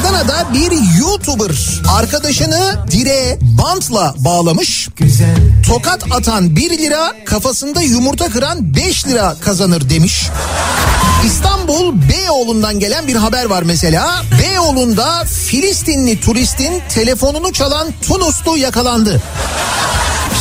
Adana'da bir YouTuber arkadaşını direğe bantla bağlamış. Tokat atan 1 lira, kafasında yumurta kıran 5 lira kazanır demiş. İstanbul Beyoğlu'ndan gelen bir haber var mesela. Beyoğlu'nda Filistinli turistin telefonunu çalan Tunuslu yakalandı.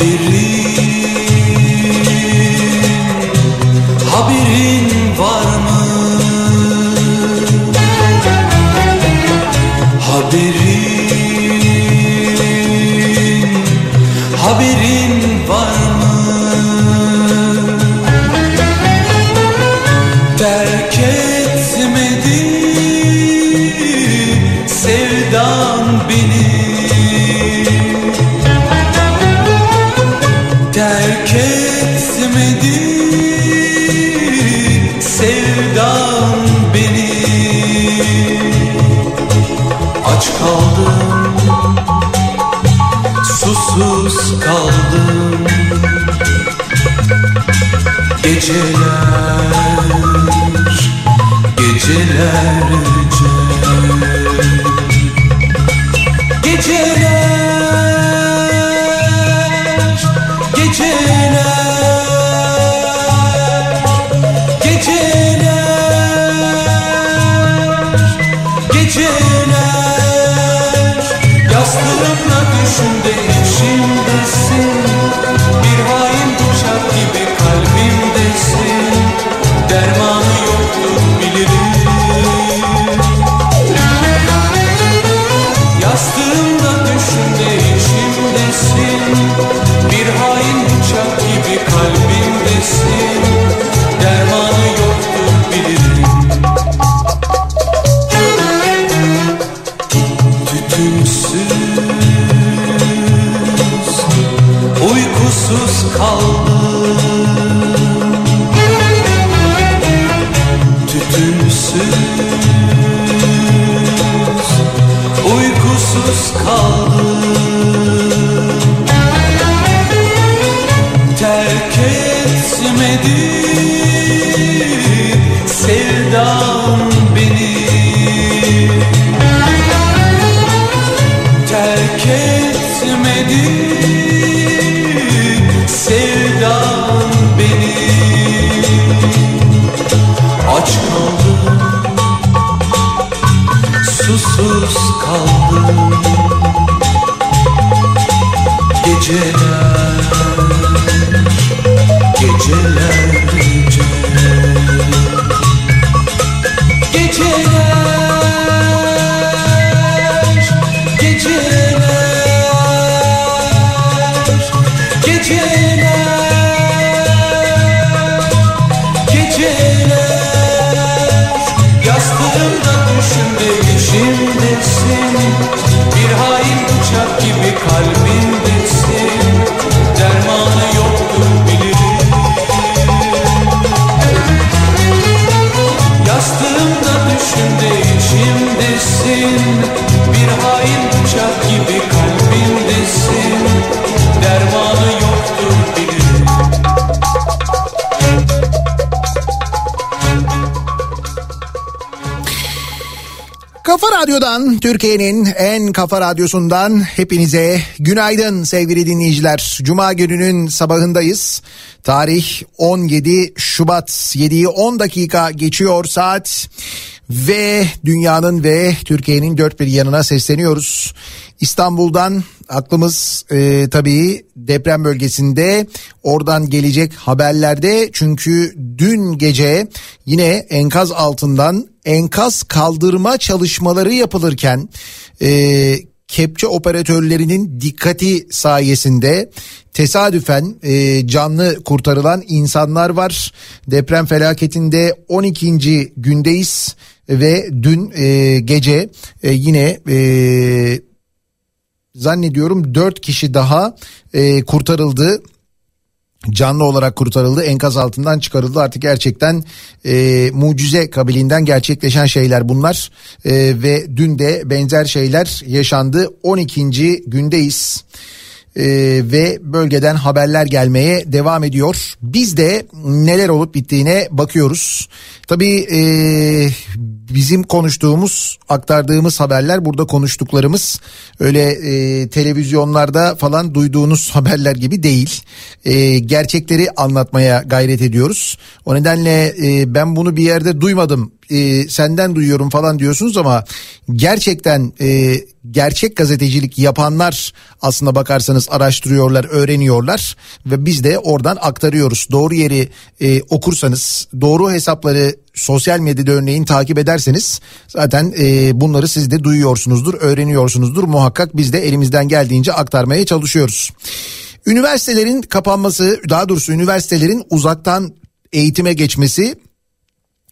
Haberin, Türkiye'nin en kafa radyosundan hepinize günaydın sevgili dinleyiciler. Cuma gününün sabahındayız. Tarih 17 Şubat 7'yi 10 dakika geçiyor saat ve dünyanın ve Türkiye'nin dört bir yanına sesleniyoruz. İstanbul'dan aklımız e, tabii deprem bölgesinde oradan gelecek haberlerde çünkü dün gece yine enkaz altından enkaz kaldırma çalışmaları yapılırken e, kepçe operatörlerinin dikkati sayesinde tesadüfen e, canlı kurtarılan insanlar var. Deprem felaketinde 12. gündeyiz ve dün e, gece e, yine e, zannediyorum 4 kişi daha e, kurtarıldı canlı olarak kurtarıldı enkaz altından çıkarıldı. Artık gerçekten e, mucize kabiliğinden gerçekleşen şeyler bunlar. E, ve dün de benzer şeyler yaşandı. 12. gündeyiz e, ve bölgeden haberler gelmeye devam ediyor biz de neler olup bittiğine bakıyoruz tabii e, bizim konuştuğumuz aktardığımız haberler burada konuştuklarımız öyle e, televizyonlarda falan duyduğunuz haberler gibi değil. E, gerçekleri anlatmaya gayret ediyoruz. O nedenle e, ben bunu bir yerde duymadım e, senden duyuyorum falan diyorsunuz ama gerçekten e, gerçek gazetecilik yapanlar aslında bakarsanız araştırıyorlar, öğreniyorlar ve biz de oradan aktarıyoruz. Doğru yeri e, okursanız, doğru hesapları sosyal medyada örneğin takip ederseniz zaten e, bunları siz de duyuyorsunuzdur, öğreniyorsunuzdur. Muhakkak biz de elimizden geldiğince aktarmaya çalışıyoruz. Üniversitelerin kapanması, daha doğrusu üniversitelerin uzaktan eğitime geçmesi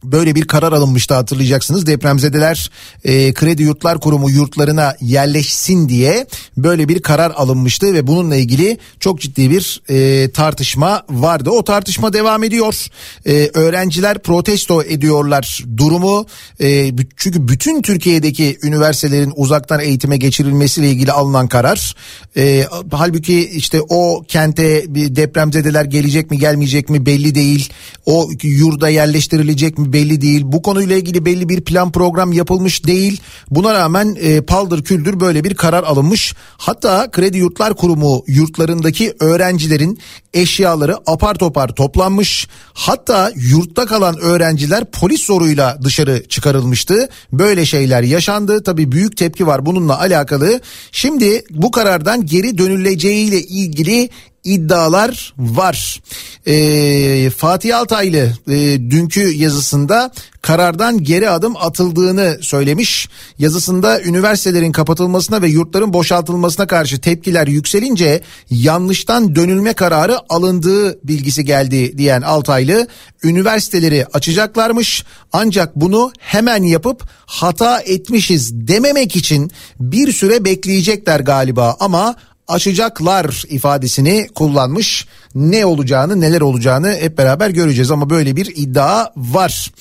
Böyle bir karar alınmıştı hatırlayacaksınız depremzedeler e, Kredi Yurtlar Kurumu yurtlarına yerleşsin diye böyle bir karar alınmıştı ve bununla ilgili çok ciddi bir e, tartışma vardı. O tartışma devam ediyor. E, öğrenciler protesto ediyorlar durumu e, çünkü bütün Türkiye'deki üniversitelerin uzaktan eğitime geçirilmesiyle ilgili alınan karar. E, halbuki işte o kente bir depremzedeler gelecek mi gelmeyecek mi belli değil. O yurda yerleştirilecek mi belli değil. Bu konuyla ilgili belli bir plan program yapılmış değil. Buna rağmen e, paldır küldür böyle bir karar alınmış. Hatta Kredi Yurtlar Kurumu yurtlarındaki öğrencilerin eşyaları apar topar toplanmış. Hatta yurtta kalan öğrenciler polis zoruyla dışarı çıkarılmıştı. Böyle şeyler yaşandı. Tabii büyük tepki var bununla alakalı. Şimdi bu karardan geri dönüleceğiyle ilgili iddialar var. Ee, Fatih Altaylı e, dünkü yazısında karardan geri adım atıldığını söylemiş. Yazısında üniversitelerin kapatılmasına ve yurtların boşaltılmasına karşı tepkiler yükselince yanlıştan dönülme kararı alındığı bilgisi geldi diyen Altaylı üniversiteleri açacaklarmış ancak bunu hemen yapıp hata etmişiz dememek için bir süre bekleyecekler galiba ama açacaklar ifadesini kullanmış. Ne olacağını neler olacağını hep beraber göreceğiz ama böyle bir iddia var.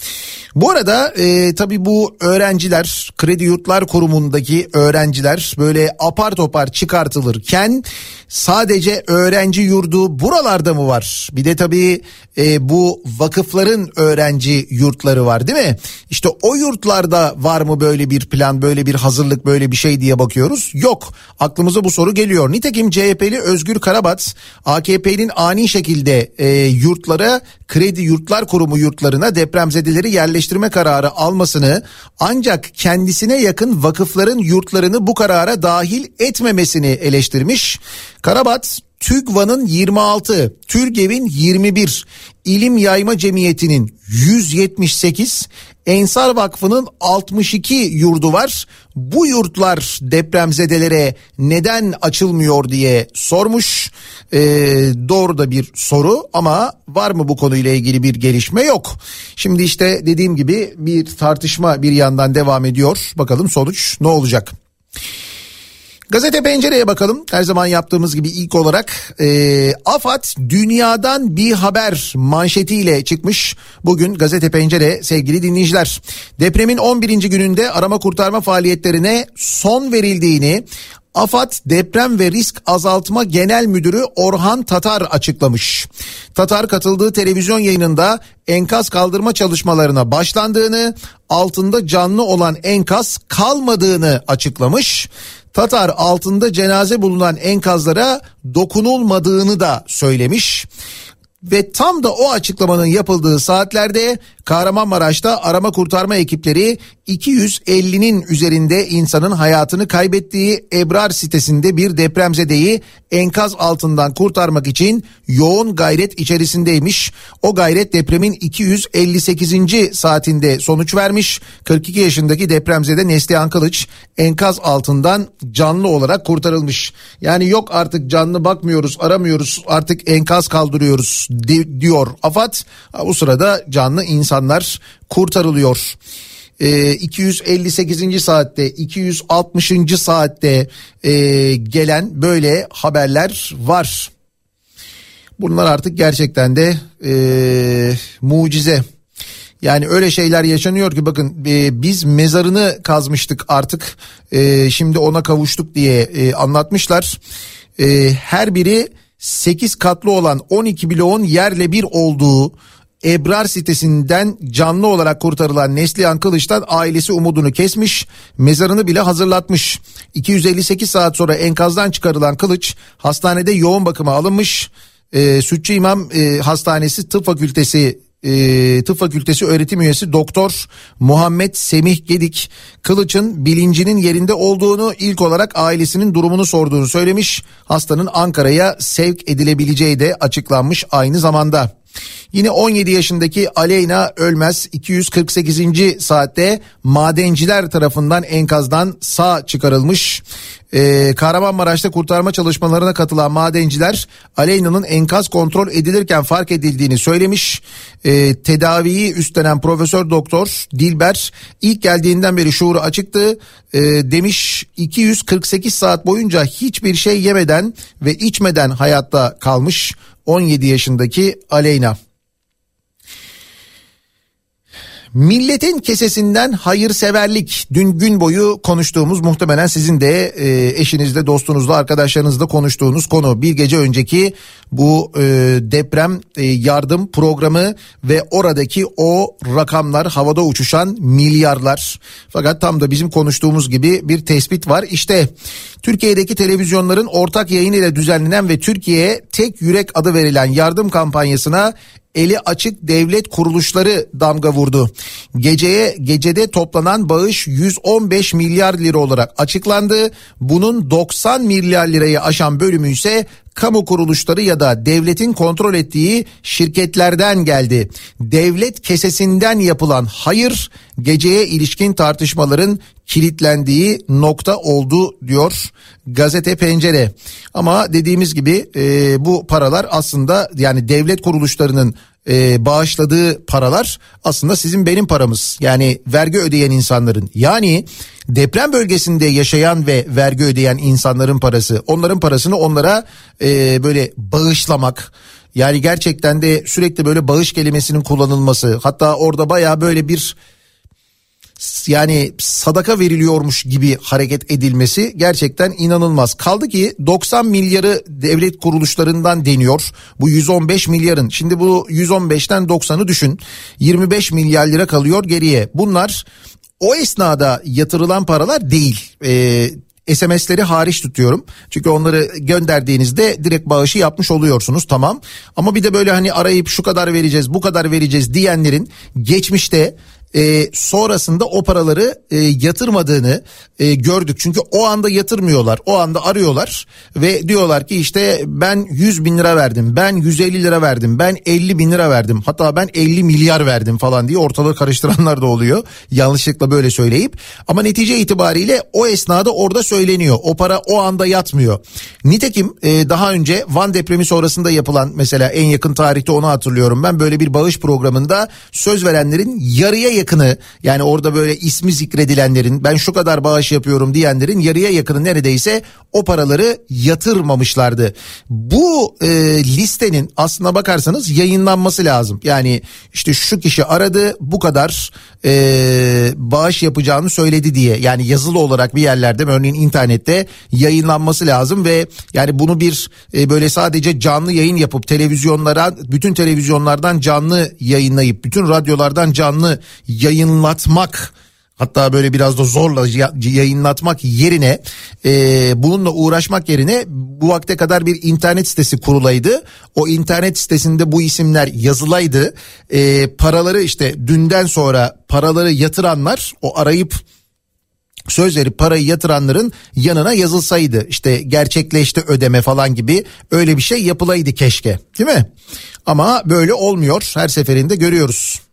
Bu arada e, tabii bu öğrenciler Kredi Yurtlar Kurumu'ndaki öğrenciler böyle apar topar çıkartılırken sadece öğrenci yurdu buralarda mı var? Bir de tabii e, bu vakıfların öğrenci yurtları var değil mi? İşte o yurtlarda var mı böyle bir plan böyle bir hazırlık böyle bir şey diye bakıyoruz. Yok aklımıza bu soru geliyor. Nitekim CHP'li Özgür Karabat AKP'nin ani şekilde e, yurtlara Kredi Yurtlar Kurumu yurtlarına depremzedeleri yerleştirme kararı almasını ancak kendisine yakın vakıfların yurtlarını bu karara dahil etmemesini eleştirmiş. Karabat TÜGVA'nın 26, TÜRGEV'in 21, İlim Yayma Cemiyeti'nin 178, Ensar Vakfı'nın 62 yurdu var. Bu yurtlar depremzedelere neden açılmıyor diye sormuş. Ee, doğru da bir soru ama var mı bu konuyla ilgili bir gelişme yok. Şimdi işte dediğim gibi bir tartışma bir yandan devam ediyor. Bakalım sonuç ne olacak? Gazete Pencere'ye bakalım. Her zaman yaptığımız gibi ilk olarak e, AFAD dünyadan bir haber manşetiyle çıkmış. Bugün Gazete Pencere sevgili dinleyiciler. Depremin 11. gününde arama kurtarma faaliyetlerine son verildiğini AFAD Deprem ve Risk Azaltma Genel Müdürü Orhan Tatar açıklamış. Tatar katıldığı televizyon yayınında enkaz kaldırma çalışmalarına başlandığını, altında canlı olan enkaz kalmadığını açıklamış. Tatar altında cenaze bulunan enkazlara dokunulmadığını da söylemiş. Ve tam da o açıklamanın yapıldığı saatlerde Kahramanmaraş'ta arama kurtarma ekipleri 250'nin üzerinde insanın hayatını kaybettiği Ebrar sitesinde bir depremzedeyi enkaz altından kurtarmak için yoğun gayret içerisindeymiş. O gayret depremin 258. saatinde sonuç vermiş. 42 yaşındaki depremzede Neslihan Kılıç enkaz altından canlı olarak kurtarılmış. Yani yok artık canlı bakmıyoruz aramıyoruz artık enkaz kaldırıyoruz diyor AFAD. Bu sırada canlı insanlar kurtarılıyor. E, 258. saatte 260. saatte e, gelen böyle haberler var. Bunlar artık gerçekten de e, mucize. Yani öyle şeyler yaşanıyor ki bakın e, biz mezarını kazmıştık artık e, şimdi ona kavuştuk diye e, anlatmışlar. E, her biri 8 katlı olan 12 bloğun yerle bir olduğu Ebrar sitesinden canlı olarak kurtarılan Neslihan Kılıç'tan ailesi umudunu kesmiş, mezarını bile hazırlatmış. 258 saat sonra enkazdan çıkarılan Kılıç hastanede yoğun bakıma alınmış. Ee, Sütçü İmam e, Hastanesi Tıp Fakültesi e, Tıp Fakültesi öğretim üyesi Doktor Muhammed Semih Gedik Kılıç'ın bilincinin yerinde olduğunu ilk olarak ailesinin durumunu sorduğunu söylemiş. Hastanın Ankara'ya sevk edilebileceği de açıklanmış aynı zamanda. Yine 17 yaşındaki Aleyna Ölmez 248. saatte madenciler tarafından enkazdan sağ çıkarılmış. Ee, Kahramanmaraş'ta kurtarma çalışmalarına katılan madenciler Aleyna'nın enkaz kontrol edilirken fark edildiğini söylemiş. Ee, tedaviyi üstlenen Profesör Doktor Dilber ilk geldiğinden beri şuuru açıktı. Ee, demiş 248 saat boyunca hiçbir şey yemeden ve içmeden hayatta kalmış 17 yaşındaki Aleyna. Milletin kesesinden hayırseverlik. Dün gün boyu konuştuğumuz muhtemelen sizin de e, eşinizle dostunuzla arkadaşlarınızla konuştuğunuz konu. Bir gece önceki bu e, deprem e, yardım programı ve oradaki o rakamlar havada uçuşan milyarlar. Fakat tam da bizim konuştuğumuz gibi bir tespit var. İşte Türkiye'deki televizyonların ortak yayın ile düzenlenen ve Türkiye'ye tek yürek adı verilen yardım kampanyasına eli açık devlet kuruluşları damga vurdu. Geceye gecede toplanan bağış 115 milyar lira olarak açıklandı. Bunun 90 milyar lirayı aşan bölümü ise kamu kuruluşları ya da devletin kontrol ettiği şirketlerden geldi. Devlet kesesinden yapılan hayır geceye ilişkin tartışmaların kilitlendiği nokta oldu diyor gazete pencere. Ama dediğimiz gibi e, bu paralar aslında yani devlet kuruluşlarının e, bağışladığı paralar aslında sizin benim paramız. Yani vergi ödeyen insanların yani deprem bölgesinde yaşayan ve vergi ödeyen insanların parası. Onların parasını onlara e, böyle bağışlamak. Yani gerçekten de sürekli böyle bağış kelimesinin kullanılması hatta orada baya böyle bir yani sadaka veriliyormuş gibi hareket edilmesi gerçekten inanılmaz. Kaldı ki 90 milyarı devlet kuruluşlarından deniyor. Bu 115 milyarın. Şimdi bu 115'ten 90'ı düşün. 25 milyar lira kalıyor geriye. Bunlar o esnada yatırılan paralar değil. Ee, SMS'leri hariç tutuyorum. Çünkü onları gönderdiğinizde direkt bağışı yapmış oluyorsunuz tamam. Ama bir de böyle hani arayıp şu kadar vereceğiz bu kadar vereceğiz diyenlerin geçmişte e, sonrasında o paraları e, yatırmadığını e, gördük. Çünkü o anda yatırmıyorlar. O anda arıyorlar ve diyorlar ki işte ben 100 bin lira verdim. Ben 150 lira verdim. Ben 50 bin lira verdim. Hatta ben 50 milyar verdim falan diye ortalığı karıştıranlar da oluyor. Yanlışlıkla böyle söyleyip. Ama netice itibariyle o esnada orada söyleniyor. O para o anda yatmıyor. Nitekim e, daha önce Van depremi sonrasında yapılan mesela en yakın tarihte onu hatırlıyorum ben. Böyle bir bağış programında söz verenlerin yarıya yakın yakını yani orada böyle ismi zikredilenlerin ben şu kadar bağış yapıyorum diyenlerin yarıya yakını neredeyse o paraları yatırmamışlardı. Bu e, listenin aslına bakarsanız yayınlanması lazım. Yani işte şu kişi aradı bu kadar e, bağış yapacağını söyledi diye yani yazılı olarak bir yerlerde örneğin internette yayınlanması lazım ve yani bunu bir e, böyle sadece canlı yayın yapıp televizyonlara bütün televizyonlardan canlı yayınlayıp bütün radyolardan canlı yayınlatmak Hatta böyle biraz da zorla ya- yayınlatmak yerine e, bununla uğraşmak yerine bu vakte kadar bir internet sitesi kurulaydı. O internet sitesinde bu isimler yazılaydı. E, paraları işte dünden sonra paraları yatıranlar o arayıp söz verip parayı yatıranların yanına yazılsaydı işte gerçekleşti ödeme falan gibi öyle bir şey yapılaydı keşke değil mi? Ama böyle olmuyor her seferinde görüyoruz.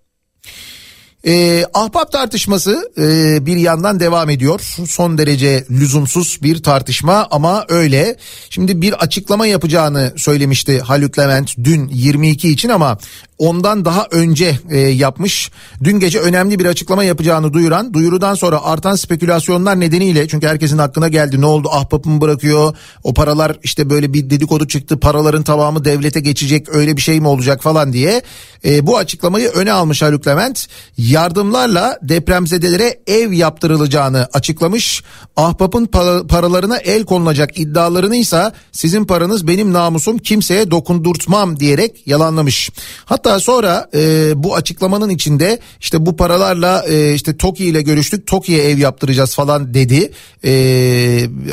Ee, ahbap tartışması e, bir yandan devam ediyor. Son derece lüzumsuz bir tartışma ama öyle. Şimdi bir açıklama yapacağını söylemişti Haluk Levent dün 22 için ama ondan daha önce e, yapmış. Dün gece önemli bir açıklama yapacağını duyuran, duyurudan sonra artan spekülasyonlar nedeniyle çünkü herkesin aklına geldi ne oldu ahbapı mı bırakıyor? O paralar işte böyle bir dedikodu çıktı. Paraların tamamı devlete geçecek öyle bir şey mi olacak falan diye. E, bu açıklamayı öne almış Haluk Levent. Yardımlarla depremzedelere ev yaptırılacağını açıklamış. Ahbapın para- paralarına el konulacak iddialarını ise sizin paranız benim namusum kimseye dokundurtmam diyerek yalanlamış. Hatta sonra e, bu açıklamanın içinde işte bu paralarla e, işte TOKİ ile görüştük TOKİ'ye ev yaptıracağız falan dedi e,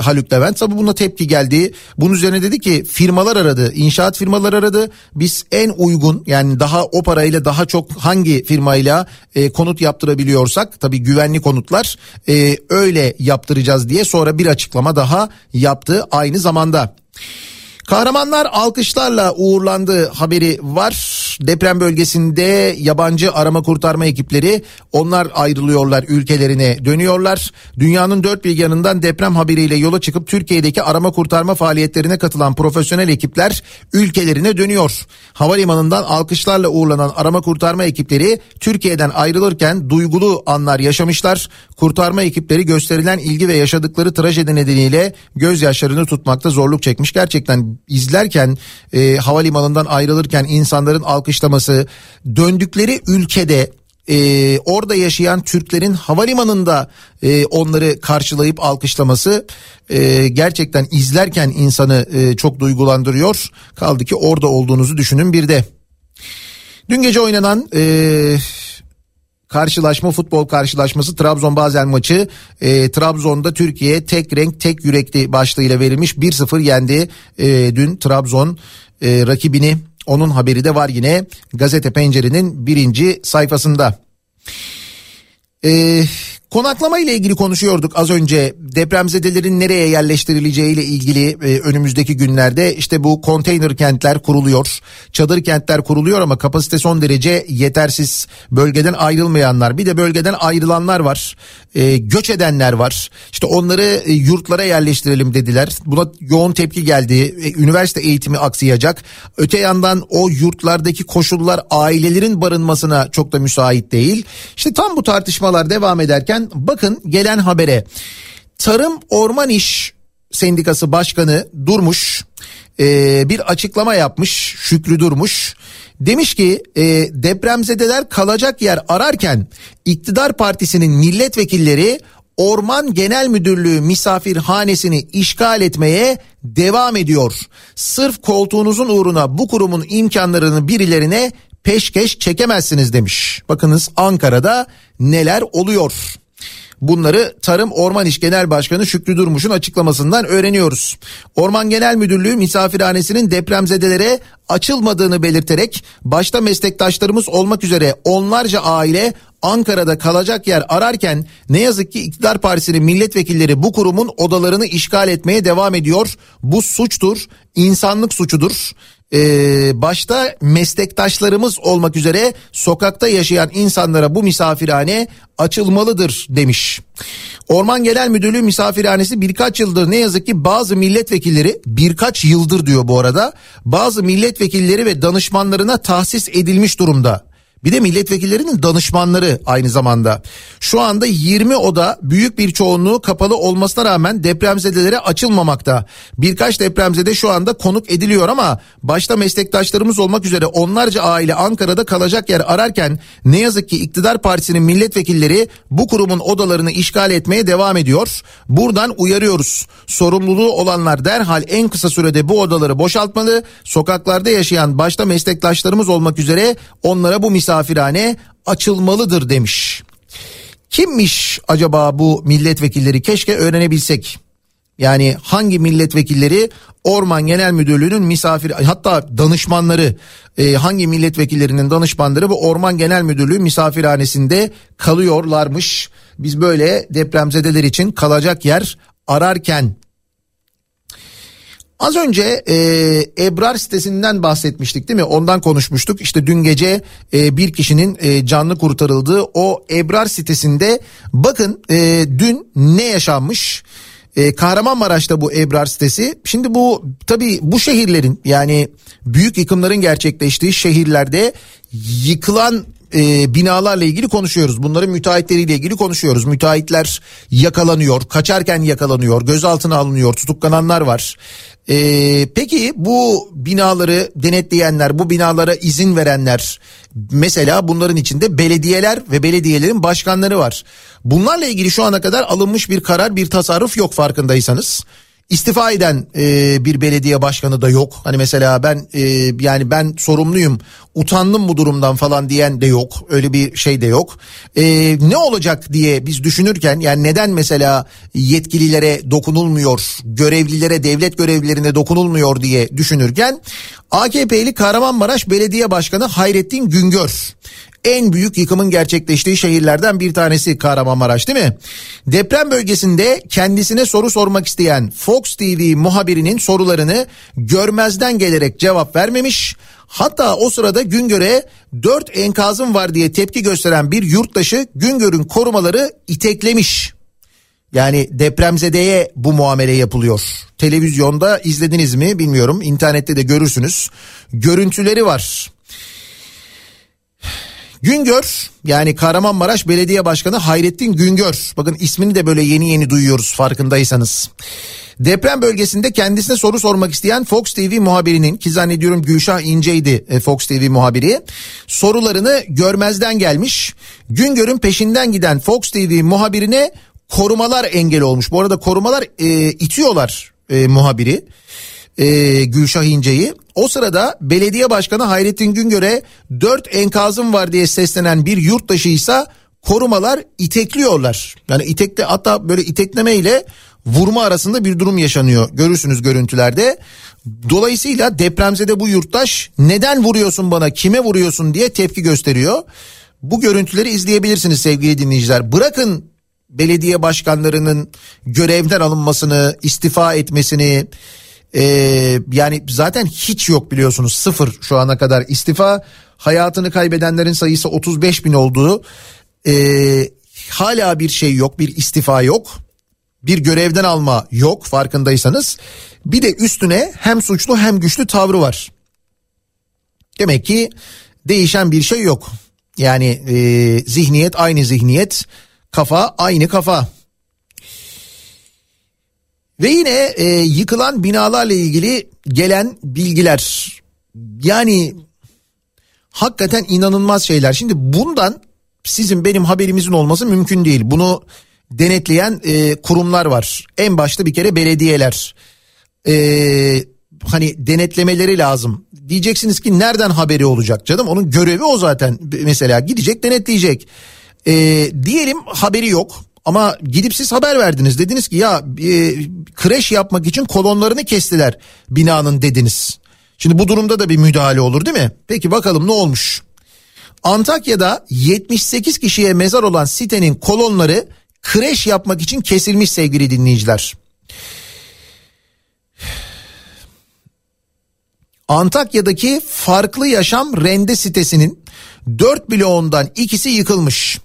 Haluk Levent. Tabi buna tepki geldi. Bunun üzerine dedi ki firmalar aradı inşaat firmaları aradı. Biz en uygun yani daha o parayla daha çok hangi firmayla e, konut yaptırabiliyorsak tabi güvenli konutlar e, öyle yaptıracağız diye sonra bir açıklama daha yaptı aynı zamanda. Kahramanlar alkışlarla uğurlandığı haberi var. Deprem bölgesinde yabancı arama kurtarma ekipleri onlar ayrılıyorlar ülkelerine dönüyorlar. Dünyanın dört bir yanından deprem haberiyle yola çıkıp Türkiye'deki arama kurtarma faaliyetlerine katılan profesyonel ekipler ülkelerine dönüyor. Havalimanından alkışlarla uğurlanan arama kurtarma ekipleri Türkiye'den ayrılırken duygulu anlar yaşamışlar. Kurtarma ekipleri gösterilen ilgi ve yaşadıkları trajedi nedeniyle gözyaşlarını tutmakta zorluk çekmiş. Gerçekten izlerken e, havalimanından ayrılırken insanların alkışlaması döndükleri ülkede e, orada yaşayan Türklerin havalimanında e, onları karşılayıp alkışlaması e, gerçekten izlerken insanı e, çok duygulandırıyor. Kaldı ki orada olduğunuzu düşünün bir de. Dün gece oynanan e, karşılaşma futbol karşılaşması Trabzon Basel maçı. E, Trabzon'da Türkiye tek renk tek yürekli başlığıyla verilmiş. 1-0 yendi e, dün Trabzon e, rakibini. Onun haberi de var yine gazete pencerenin birinci sayfasında. Ee, konaklama ile ilgili konuşuyorduk az önce. Depremzedelerin nereye yerleştirileceği ile ilgili e, önümüzdeki günlerde işte bu konteyner kentler kuruluyor çadır kentler kuruluyor ama kapasite son derece yetersiz. Bölgeden ayrılmayanlar bir de bölgeden ayrılanlar var e, göç edenler var. İşte onları e, yurtlara yerleştirelim dediler. Buna yoğun tepki geldi. E, üniversite eğitimi aksayacak. Öte yandan o yurtlardaki koşullar ailelerin barınmasına çok da müsait değil. İşte tam bu tartışmalar devam ederken bakın gelen habere Tarım Orman İş Sendikası Başkanı Durmuş e, bir açıklama yapmış Şükrü Durmuş. Demiş ki e, depremzedeler kalacak yer ararken iktidar partisinin milletvekilleri Orman Genel Müdürlüğü misafirhanesini işgal etmeye devam ediyor. Sırf koltuğunuzun uğruna bu kurumun imkanlarını birilerine peşkeş çekemezsiniz demiş. Bakınız Ankara'da neler oluyor. Bunları Tarım Orman İş Genel Başkanı Şükrü Durmuş'un açıklamasından öğreniyoruz. Orman Genel Müdürlüğü misafirhanesinin depremzedelere açılmadığını belirterek başta meslektaşlarımız olmak üzere onlarca aile Ankara'da kalacak yer ararken ne yazık ki iktidar partisinin milletvekilleri bu kurumun odalarını işgal etmeye devam ediyor. Bu suçtur, insanlık suçudur. Ee, başta meslektaşlarımız olmak üzere sokakta yaşayan insanlara bu misafirhane açılmalıdır demiş. Orman Genel Müdürlüğü misafirhanesi birkaç yıldır ne yazık ki bazı milletvekilleri birkaç yıldır diyor bu arada bazı milletvekilleri ve danışmanlarına tahsis edilmiş durumda. Bir de milletvekillerinin danışmanları aynı zamanda. Şu anda 20 oda büyük bir çoğunluğu kapalı olmasına rağmen depremzedelere açılmamakta. Birkaç depremzede şu anda konuk ediliyor ama başta meslektaşlarımız olmak üzere onlarca aile Ankara'da kalacak yer ararken ne yazık ki iktidar partisinin milletvekilleri bu kurumun odalarını işgal etmeye devam ediyor. Buradan uyarıyoruz. Sorumluluğu olanlar derhal en kısa sürede bu odaları boşaltmalı. Sokaklarda yaşayan başta meslektaşlarımız olmak üzere onlara bu misafirhane açılmalıdır demiş. Kimmiş acaba bu milletvekilleri keşke öğrenebilsek. Yani hangi milletvekilleri Orman Genel Müdürlüğü'nün misafir hatta danışmanları e, hangi milletvekillerinin danışmanları bu Orman Genel Müdürlüğü misafirhanesinde kalıyorlarmış. Biz böyle depremzedeler için kalacak yer ararken Az önce e, Ebrar sitesinden bahsetmiştik değil mi? Ondan konuşmuştuk. İşte dün gece e, bir kişinin e, canlı kurtarıldığı o Ebrar sitesinde bakın e, dün ne yaşanmış? E, Kahramanmaraş'ta bu Ebrar sitesi. Şimdi bu tabii bu şehirlerin yani büyük yıkımların gerçekleştiği şehirlerde yıkılan e, binalarla ilgili konuşuyoruz. Bunların müteahhitleriyle ilgili konuşuyoruz. Müteahhitler yakalanıyor, kaçarken yakalanıyor, gözaltına alınıyor, tutuklananlar var. E, peki bu binaları denetleyenler, bu binalara izin verenler mesela bunların içinde belediyeler ve belediyelerin başkanları var. Bunlarla ilgili şu ana kadar alınmış bir karar, bir tasarruf yok farkındaysanız. İstifa eden e, bir belediye başkanı da yok. Hani mesela ben e, yani ben sorumluyum, utandım bu durumdan falan diyen de yok. Öyle bir şey de yok. E, ne olacak diye biz düşünürken yani neden mesela yetkililere dokunulmuyor, görevlilere, devlet görevlilerine dokunulmuyor diye düşünürken AKP'li Kahramanmaraş Belediye Başkanı Hayrettin Güngör en büyük yıkımın gerçekleştiği şehirlerden bir tanesi Kahramanmaraş değil mi? Deprem bölgesinde kendisine soru sormak isteyen Fox TV muhabirinin sorularını görmezden gelerek cevap vermemiş. Hatta o sırada Güngör'e 4 enkazım var diye tepki gösteren bir yurttaşı Güngör'ün korumaları iteklemiş. Yani depremzedeye bu muamele yapılıyor. Televizyonda izlediniz mi bilmiyorum. İnternette de görürsünüz. Görüntüleri var. Güngör yani Kahramanmaraş Belediye Başkanı Hayrettin Güngör. Bakın ismini de böyle yeni yeni duyuyoruz farkındaysanız. Deprem bölgesinde kendisine soru sormak isteyen Fox TV muhabirinin ki zannediyorum Gülşah İnce'ydi e, Fox TV muhabiri. Sorularını görmezden gelmiş. Güngör'ün peşinden giden Fox TV muhabirine korumalar engel olmuş. Bu arada korumalar e, itiyorlar e, muhabiri e, Gülşah İnce'yi. O sırada belediye başkanı Hayrettin Güngör'e dört enkazım var diye seslenen bir yurttaşı ise korumalar itekliyorlar. Yani itekte hatta böyle itekleme ile vurma arasında bir durum yaşanıyor. Görürsünüz görüntülerde. Dolayısıyla depremzede bu yurttaş neden vuruyorsun bana kime vuruyorsun diye tepki gösteriyor. Bu görüntüleri izleyebilirsiniz sevgili dinleyiciler. Bırakın belediye başkanlarının görevden alınmasını, istifa etmesini, ee, yani zaten hiç yok biliyorsunuz sıfır şu ana kadar istifa. Hayatını kaybedenlerin sayısı 35 bin olduğu ee, hala bir şey yok bir istifa yok. Bir görevden alma yok farkındaysanız. Bir de üstüne hem suçlu hem güçlü tavrı var. Demek ki değişen bir şey yok. Yani e, zihniyet aynı zihniyet, kafa aynı kafa. Ve yine e, yıkılan binalarla ilgili gelen bilgiler. Yani hakikaten inanılmaz şeyler. Şimdi bundan sizin benim haberimizin olması mümkün değil. Bunu denetleyen e, kurumlar var. En başta bir kere belediyeler. E, hani denetlemeleri lazım. Diyeceksiniz ki nereden haberi olacak canım? Onun görevi o zaten. Mesela gidecek denetleyecek. E, diyelim haberi yok. Ama gidip siz haber verdiniz dediniz ki ya e, kreş yapmak için kolonlarını kestiler binanın dediniz. Şimdi bu durumda da bir müdahale olur değil mi? Peki bakalım ne olmuş? Antakya'da 78 kişiye mezar olan sitenin kolonları kreş yapmak için kesilmiş sevgili dinleyiciler. Antakya'daki Farklı Yaşam Rende sitesinin 4 bloğundan ikisi yıkılmış.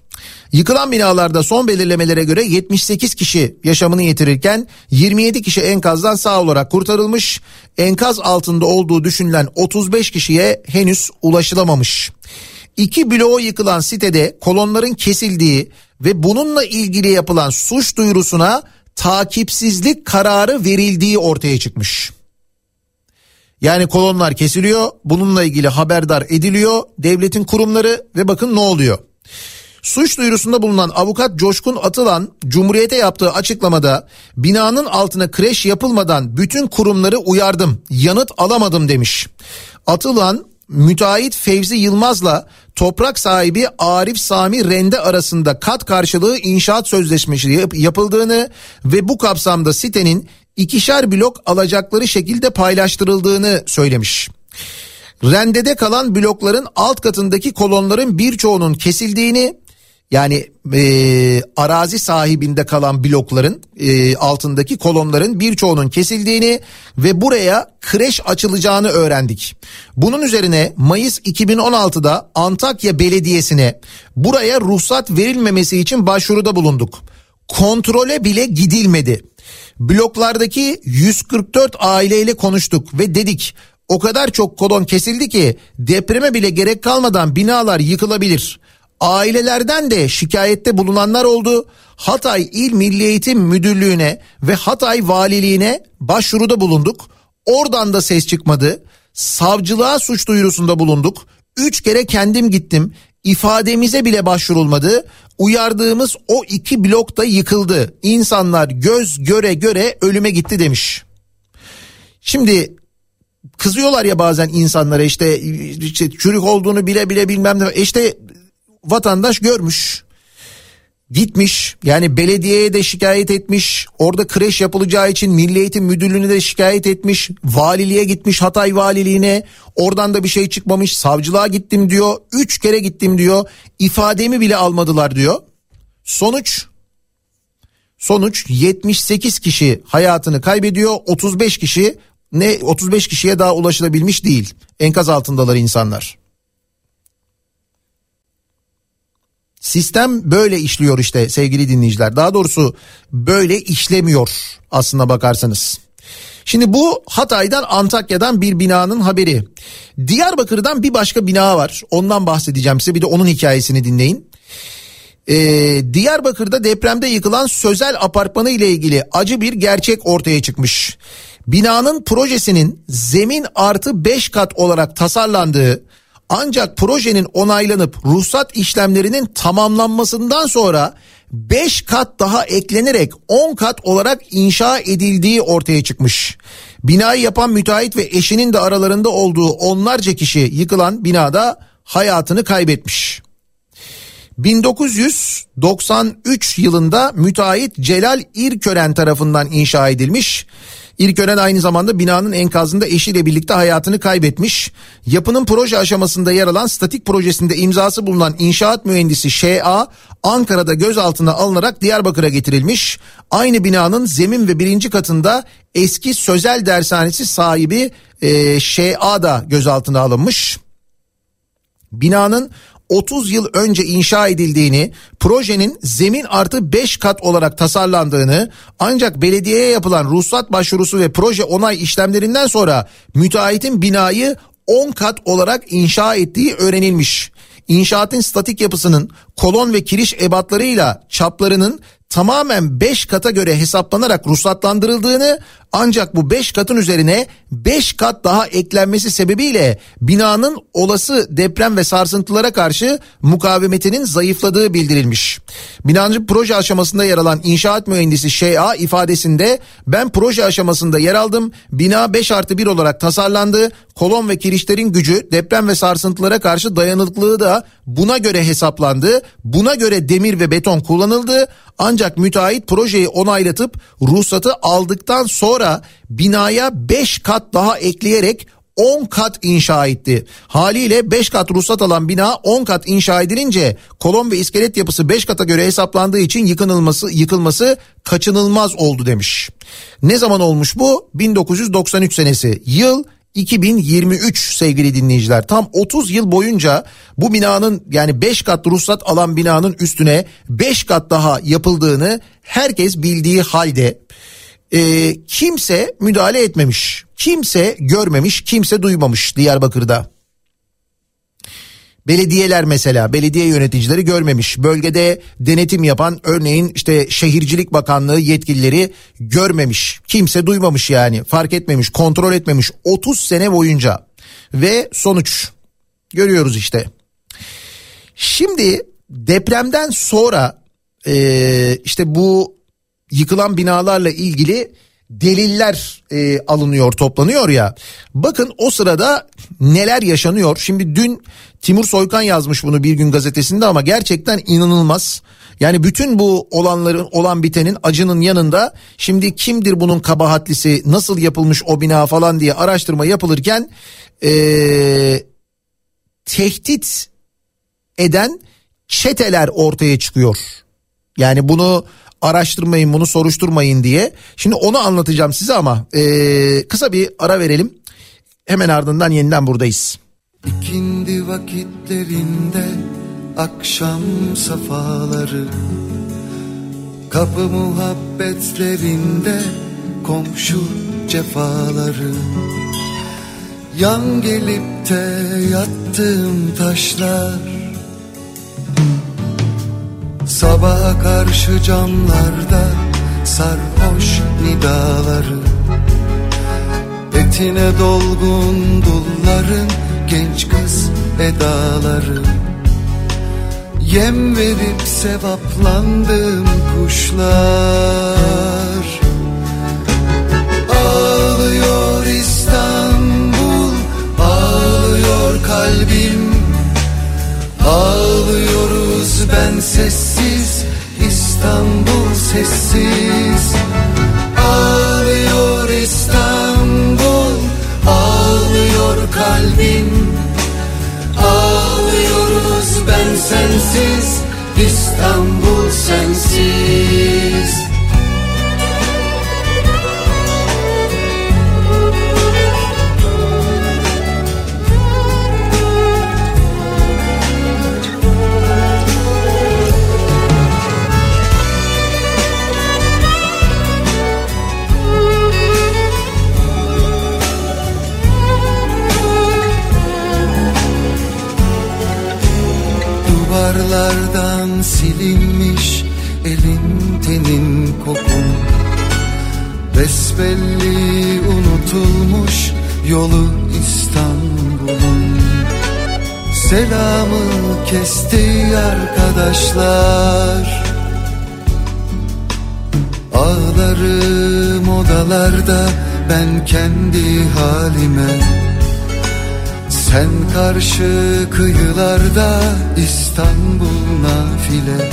Yıkılan binalarda son belirlemelere göre 78 kişi yaşamını yitirirken 27 kişi enkazdan sağ olarak kurtarılmış. Enkaz altında olduğu düşünülen 35 kişiye henüz ulaşılamamış. İki bloğu yıkılan sitede kolonların kesildiği ve bununla ilgili yapılan suç duyurusuna takipsizlik kararı verildiği ortaya çıkmış. Yani kolonlar kesiliyor, bununla ilgili haberdar ediliyor devletin kurumları ve bakın ne oluyor. Suç duyurusunda bulunan avukat Coşkun Atılan Cumhuriyet'e yaptığı açıklamada binanın altına kreş yapılmadan bütün kurumları uyardım yanıt alamadım demiş. Atılan müteahhit Fevzi Yılmaz'la toprak sahibi Arif Sami Rende arasında kat karşılığı inşaat sözleşmesi yap- yapıldığını ve bu kapsamda sitenin ikişer blok alacakları şekilde paylaştırıldığını söylemiş. Rendede kalan blokların alt katındaki kolonların birçoğunun kesildiğini yani e, arazi sahibinde kalan blokların e, altındaki kolonların birçoğunun kesildiğini ve buraya kreş açılacağını öğrendik. Bunun üzerine Mayıs 2016'da Antakya Belediyesi'ne buraya ruhsat verilmemesi için başvuruda bulunduk. Kontrole bile gidilmedi. Bloklardaki 144 aileyle konuştuk ve dedik o kadar çok kolon kesildi ki depreme bile gerek kalmadan binalar yıkılabilir. Ailelerden de şikayette bulunanlar oldu. Hatay İl Milli Eğitim Müdürlüğü'ne ve Hatay Valiliğine başvuruda bulunduk. Oradan da ses çıkmadı. Savcılığa suç duyurusunda bulunduk. Üç kere kendim gittim. İfademize bile başvurulmadı. Uyardığımız o iki blok da yıkıldı. İnsanlar göz göre göre ölüme gitti demiş. Şimdi kızıyorlar ya bazen insanlara işte, işte çürük olduğunu bile bile bilmem ne. İşte vatandaş görmüş. Gitmiş yani belediyeye de şikayet etmiş. Orada kreş yapılacağı için Milli Eğitim Müdürlüğü'ne de şikayet etmiş. Valiliğe gitmiş Hatay Valiliğine. Oradan da bir şey çıkmamış. Savcılığa gittim diyor. Üç kere gittim diyor. İfademi bile almadılar diyor. Sonuç Sonuç 78 kişi hayatını kaybediyor. 35 kişi ne 35 kişiye daha ulaşılabilmiş değil. Enkaz altındalar insanlar. Sistem böyle işliyor işte sevgili dinleyiciler. Daha doğrusu böyle işlemiyor aslına bakarsanız. Şimdi bu Hatay'dan Antakya'dan bir binanın haberi. Diyarbakır'dan bir başka bina var. Ondan bahsedeceğim size bir de onun hikayesini dinleyin. Ee, Diyarbakır'da depremde yıkılan Sözel Apartmanı ile ilgili acı bir gerçek ortaya çıkmış. Binanın projesinin zemin artı 5 kat olarak tasarlandığı ancak projenin onaylanıp ruhsat işlemlerinin tamamlanmasından sonra 5 kat daha eklenerek 10 kat olarak inşa edildiği ortaya çıkmış. Binayı yapan müteahhit ve eşinin de aralarında olduğu onlarca kişi yıkılan binada hayatını kaybetmiş. 1993 yılında müteahhit Celal İrkören tarafından inşa edilmiş. İrkören aynı zamanda binanın enkazında eşiyle birlikte hayatını kaybetmiş. Yapının proje aşamasında yer alan statik projesinde imzası bulunan inşaat mühendisi Ş.A. Ankara'da gözaltına alınarak Diyarbakır'a getirilmiş. Aynı binanın zemin ve birinci katında eski sözel dershanesi sahibi e, Ş.A. da gözaltına alınmış. Binanın 30 yıl önce inşa edildiğini, projenin zemin artı 5 kat olarak tasarlandığını ancak belediyeye yapılan ruhsat başvurusu ve proje onay işlemlerinden sonra müteahhitin binayı 10 kat olarak inşa ettiği öğrenilmiş. İnşaatın statik yapısının kolon ve kiriş ebatlarıyla çaplarının tamamen 5 kata göre hesaplanarak ruhsatlandırıldığını ancak bu 5 katın üzerine 5 kat daha eklenmesi sebebiyle binanın olası deprem ve sarsıntılara karşı mukavemetinin zayıfladığı bildirilmiş. Binanın proje aşamasında yer alan inşaat mühendisi Ş.A. ifadesinde ben proje aşamasında yer aldım. Bina 5 artı 1 olarak tasarlandı. Kolon ve kirişlerin gücü deprem ve sarsıntılara karşı dayanıklılığı da buna göre hesaplandı. Buna göre demir ve beton kullanıldı. Ancak müteahhit projeyi onaylatıp ruhsatı aldıktan sonra binaya 5 kat daha ekleyerek 10 kat inşa etti. Haliyle 5 kat ruhsat alan bina 10 kat inşa edilince kolon ve iskelet yapısı 5 kata göre hesaplandığı için yıkılması yıkılması kaçınılmaz oldu demiş. Ne zaman olmuş bu? 1993 senesi. Yıl 2023 sevgili dinleyiciler tam 30 yıl boyunca bu binanın yani 5 kat ruhsat alan binanın üstüne 5 kat daha yapıldığını herkes bildiği halde e, kimse müdahale etmemiş. Kimse görmemiş, kimse duymamış Diyarbakır'da. Belediyeler mesela belediye yöneticileri görmemiş. Bölgede denetim yapan örneğin işte şehircilik bakanlığı yetkilileri görmemiş. Kimse duymamış yani fark etmemiş kontrol etmemiş 30 sene boyunca. Ve sonuç görüyoruz işte. Şimdi depremden sonra e, işte bu yıkılan binalarla ilgili deliller e, alınıyor toplanıyor ya. Bakın o sırada neler yaşanıyor. Şimdi dün Timur Soykan yazmış bunu bir gün gazetesinde ama gerçekten inanılmaz. Yani bütün bu olanların olan bitenin acının yanında şimdi kimdir bunun kabahatlisi nasıl yapılmış o bina falan diye araştırma yapılırken e, tehdit eden çeteler ortaya çıkıyor. Yani bunu araştırmayın bunu soruşturmayın diye. Şimdi onu anlatacağım size ama ee, kısa bir ara verelim. Hemen ardından yeniden buradayız. İkindi vakitlerinde akşam safaları Kapı muhabbetlerinde komşu cefaları Yan gelip de yattığım taşlar Sabaha karşı camlarda sarhoş nidaları Etine dolgun dulların genç kız edaları. Yem verip sevaplandığım kuşlar. Ağlıyor İstanbul, ağlıyor kalbim. Ağlıyoruz ben sessiz, İstanbul sessiz. Ağlıyor İstanbul, ağlıyor kalbim. Ağlıyoruz ben sensiz, İstanbul sensiz silinmiş elin tenin kokun. Besbelli unutulmuş yolu İstanbul'un. Selamı kesti arkadaşlar. Ağlarım odalarda ben kendi halime sen karşı kıyılarda İstanbul nafile.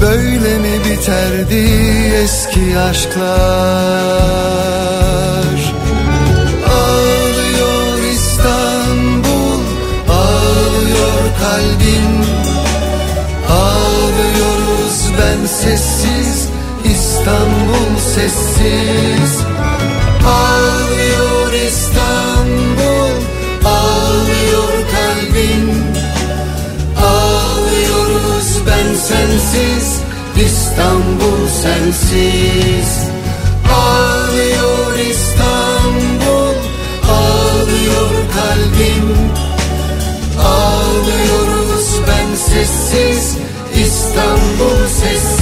Böyle mi biterdi eski aşklar? Ağlıyor İstanbul Ağlıyor kalbim Ağlıyoruz ben sessiz İstanbul sessiz. Ağlıyor İstanbul Ağlıyor kalbim Ağlıyoruz ben sensiz. İstanbul sensiz. Ağlıyor İstanbul. Ağlıyor kalbim Ağlıyoruz ben sessiz. İstanbul sessiz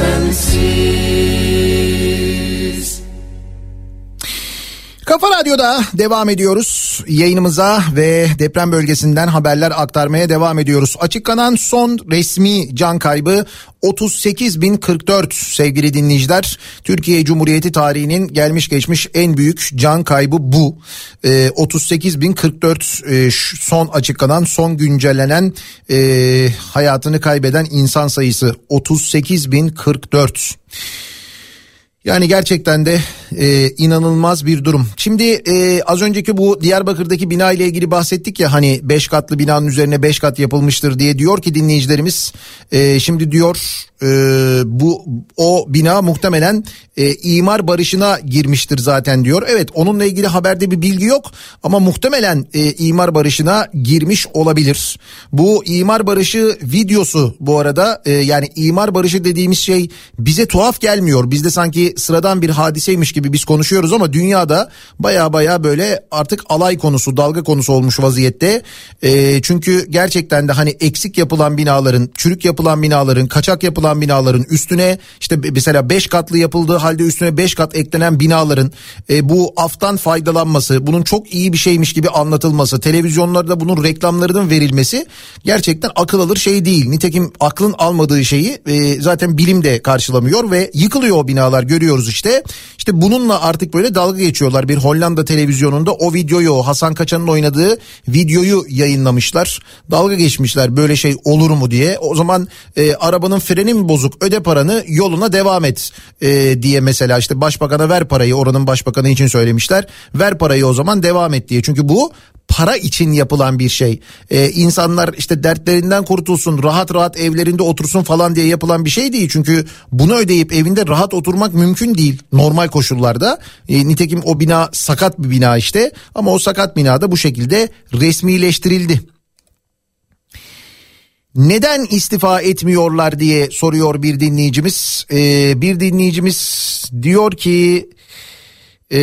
İstanbul sensiz Kafa Radyo'da devam ediyoruz yayınımıza ve deprem bölgesinden haberler aktarmaya devam ediyoruz. Açıklanan son resmi can kaybı 38.044 sevgili dinleyiciler. Türkiye Cumhuriyeti tarihinin gelmiş geçmiş en büyük can kaybı bu. Ee, 38.044 e, son açıklanan son güncellenen e, hayatını kaybeden insan sayısı 38.044. Yani gerçekten de e, inanılmaz bir durum. Şimdi e, az önceki bu Diyarbakır'daki bina ile ilgili bahsettik ya hani 5 katlı binanın üzerine 5 kat yapılmıştır diye diyor ki dinleyicilerimiz e, şimdi diyor Ee, bu o bina muhtemelen e, imar barışına girmiştir zaten diyor. Evet onunla ilgili haberde bir bilgi yok ama muhtemelen e, imar barışına girmiş olabilir. Bu imar barışı videosu bu arada e, yani imar barışı dediğimiz şey bize tuhaf gelmiyor. Bizde sanki sıradan bir hadiseymiş gibi biz konuşuyoruz ama dünyada baya baya böyle artık alay konusu dalga konusu olmuş vaziyette. E, çünkü gerçekten de hani eksik yapılan binaların çürük yapılan binaların kaçak yapılan binaların üstüne işte mesela 5 katlı yapıldığı halde üstüne 5 kat eklenen binaların e, bu aftan faydalanması bunun çok iyi bir şeymiş gibi anlatılması televizyonlarda bunun reklamlarının verilmesi gerçekten akıl alır şey değil. Nitekim aklın almadığı şeyi e, zaten bilim de karşılamıyor ve yıkılıyor o binalar görüyoruz işte. İşte bununla artık böyle dalga geçiyorlar. Bir Hollanda televizyonunda o videoyu Hasan Kaçan'ın oynadığı videoyu yayınlamışlar. Dalga geçmişler böyle şey olur mu diye. O zaman e, arabanın freni mi bozuk öde paranı yoluna devam et e, diye mesela işte başbakana ver parayı oranın başbakanı için söylemişler. Ver parayı o zaman devam et diye. Çünkü bu para için yapılan bir şey. Ee, insanlar işte dertlerinden kurtulsun, rahat rahat evlerinde otursun falan diye yapılan bir şey değil. Çünkü bunu ödeyip evinde rahat oturmak mümkün değil normal koşullarda. Ee, nitekim o bina sakat bir bina işte ama o sakat binada bu şekilde resmileştirildi. Neden istifa etmiyorlar diye soruyor bir dinleyicimiz. Ee, bir dinleyicimiz diyor ki e,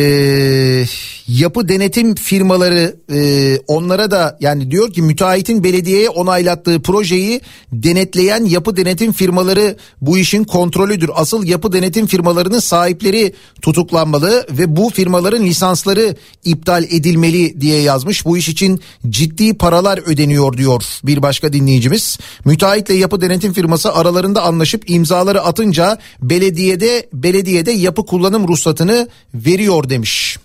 yapı denetim firmaları e, onlara da yani diyor ki müteahhitin belediyeye onaylattığı projeyi denetleyen yapı denetim firmaları bu işin kontrolüdür. Asıl yapı denetim firmalarının sahipleri tutuklanmalı ve bu firmaların lisansları iptal edilmeli diye yazmış. Bu iş için ciddi paralar ödeniyor diyor bir başka dinleyicimiz. Müteahhitle yapı denetim firması aralarında anlaşıp imzaları atınca belediyede belediyede yapı kullanım ruhsatını veriyor demiş.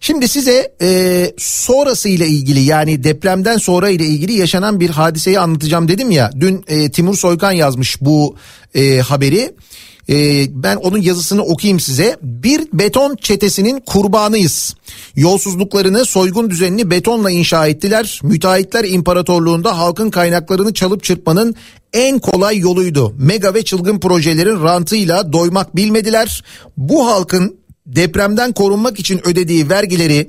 Şimdi size e, sonrası ile ilgili yani depremden sonra ile ilgili yaşanan bir hadiseyi anlatacağım dedim ya. Dün e, Timur Soykan yazmış bu e, haberi. E, ben onun yazısını okuyayım size. Bir beton çetesinin kurbanıyız. Yolsuzluklarını, soygun düzenini betonla inşa ettiler. Müteahhitler imparatorluğunda halkın kaynaklarını çalıp çırpmanın en kolay yoluydu. Mega ve çılgın projelerin rantıyla doymak bilmediler. Bu halkın depremden korunmak için ödediği vergileri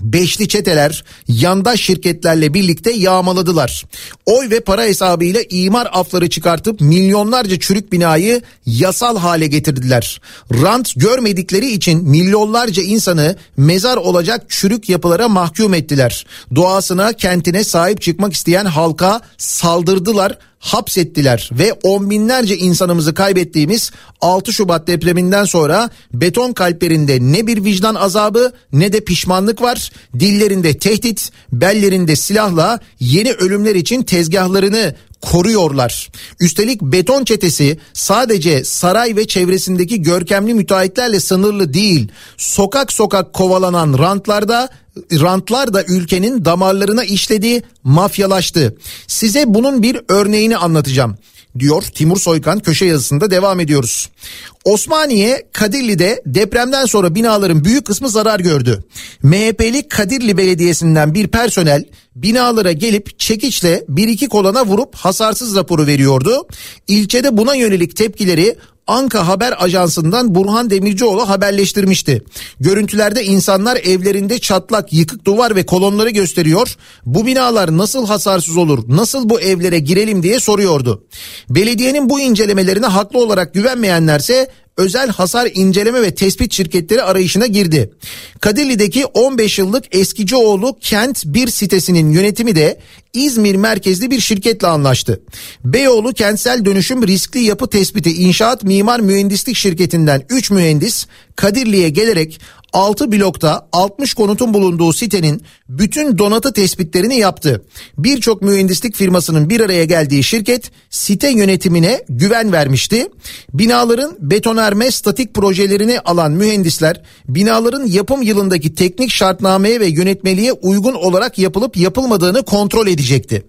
Beşli çeteler yandaş şirketlerle birlikte yağmaladılar. Oy ve para hesabıyla imar afları çıkartıp milyonlarca çürük binayı yasal hale getirdiler. Rant görmedikleri için milyonlarca insanı mezar olacak çürük yapılara mahkum ettiler. Doğasına kentine sahip çıkmak isteyen halka saldırdılar hapsettiler ve on binlerce insanımızı kaybettiğimiz 6 Şubat depreminden sonra beton kalplerinde ne bir vicdan azabı ne de pişmanlık var. Dillerinde tehdit, bellerinde silahla yeni ölümler için tezgahlarını koruyorlar. Üstelik beton çetesi sadece saray ve çevresindeki görkemli müteahhitlerle sınırlı değil. Sokak sokak kovalanan rantlarda rantlar da ülkenin damarlarına işledi, mafyalaştı. Size bunun bir örneğini anlatacağım diyor Timur Soykan köşe yazısında devam ediyoruz. Osmaniye Kadirli'de depremden sonra binaların büyük kısmı zarar gördü. MHP'li Kadirli Belediyesi'nden bir personel binalara gelip çekiçle bir iki kolana vurup hasarsız raporu veriyordu. İlçede buna yönelik tepkileri Anka Haber Ajansı'ndan Burhan Demircioğlu haberleştirmişti. Görüntülerde insanlar evlerinde çatlak, yıkık duvar ve kolonları gösteriyor. Bu binalar nasıl hasarsız olur, nasıl bu evlere girelim diye soruyordu. Belediyenin bu incelemelerine haklı olarak güvenmeyenlerse özel hasar inceleme ve tespit şirketleri arayışına girdi. Kadirli'deki 15 yıllık Eskicioğlu Kent 1 sitesinin yönetimi de İzmir merkezli bir şirketle anlaştı. Beyoğlu Kentsel Dönüşüm Riskli Yapı Tespiti İnşaat Mimar Mühendislik Şirketi'nden 3 mühendis Kadirli'ye gelerek 6 blokta 60 konutun bulunduğu sitenin bütün donatı tespitlerini yaptı. Birçok mühendislik firmasının bir araya geldiği şirket site yönetimine güven vermişti. Binaların betonarme statik projelerini alan mühendisler binaların yapım yılındaki teknik şartnameye ve yönetmeliğe uygun olarak yapılıp yapılmadığını kontrol edecekti.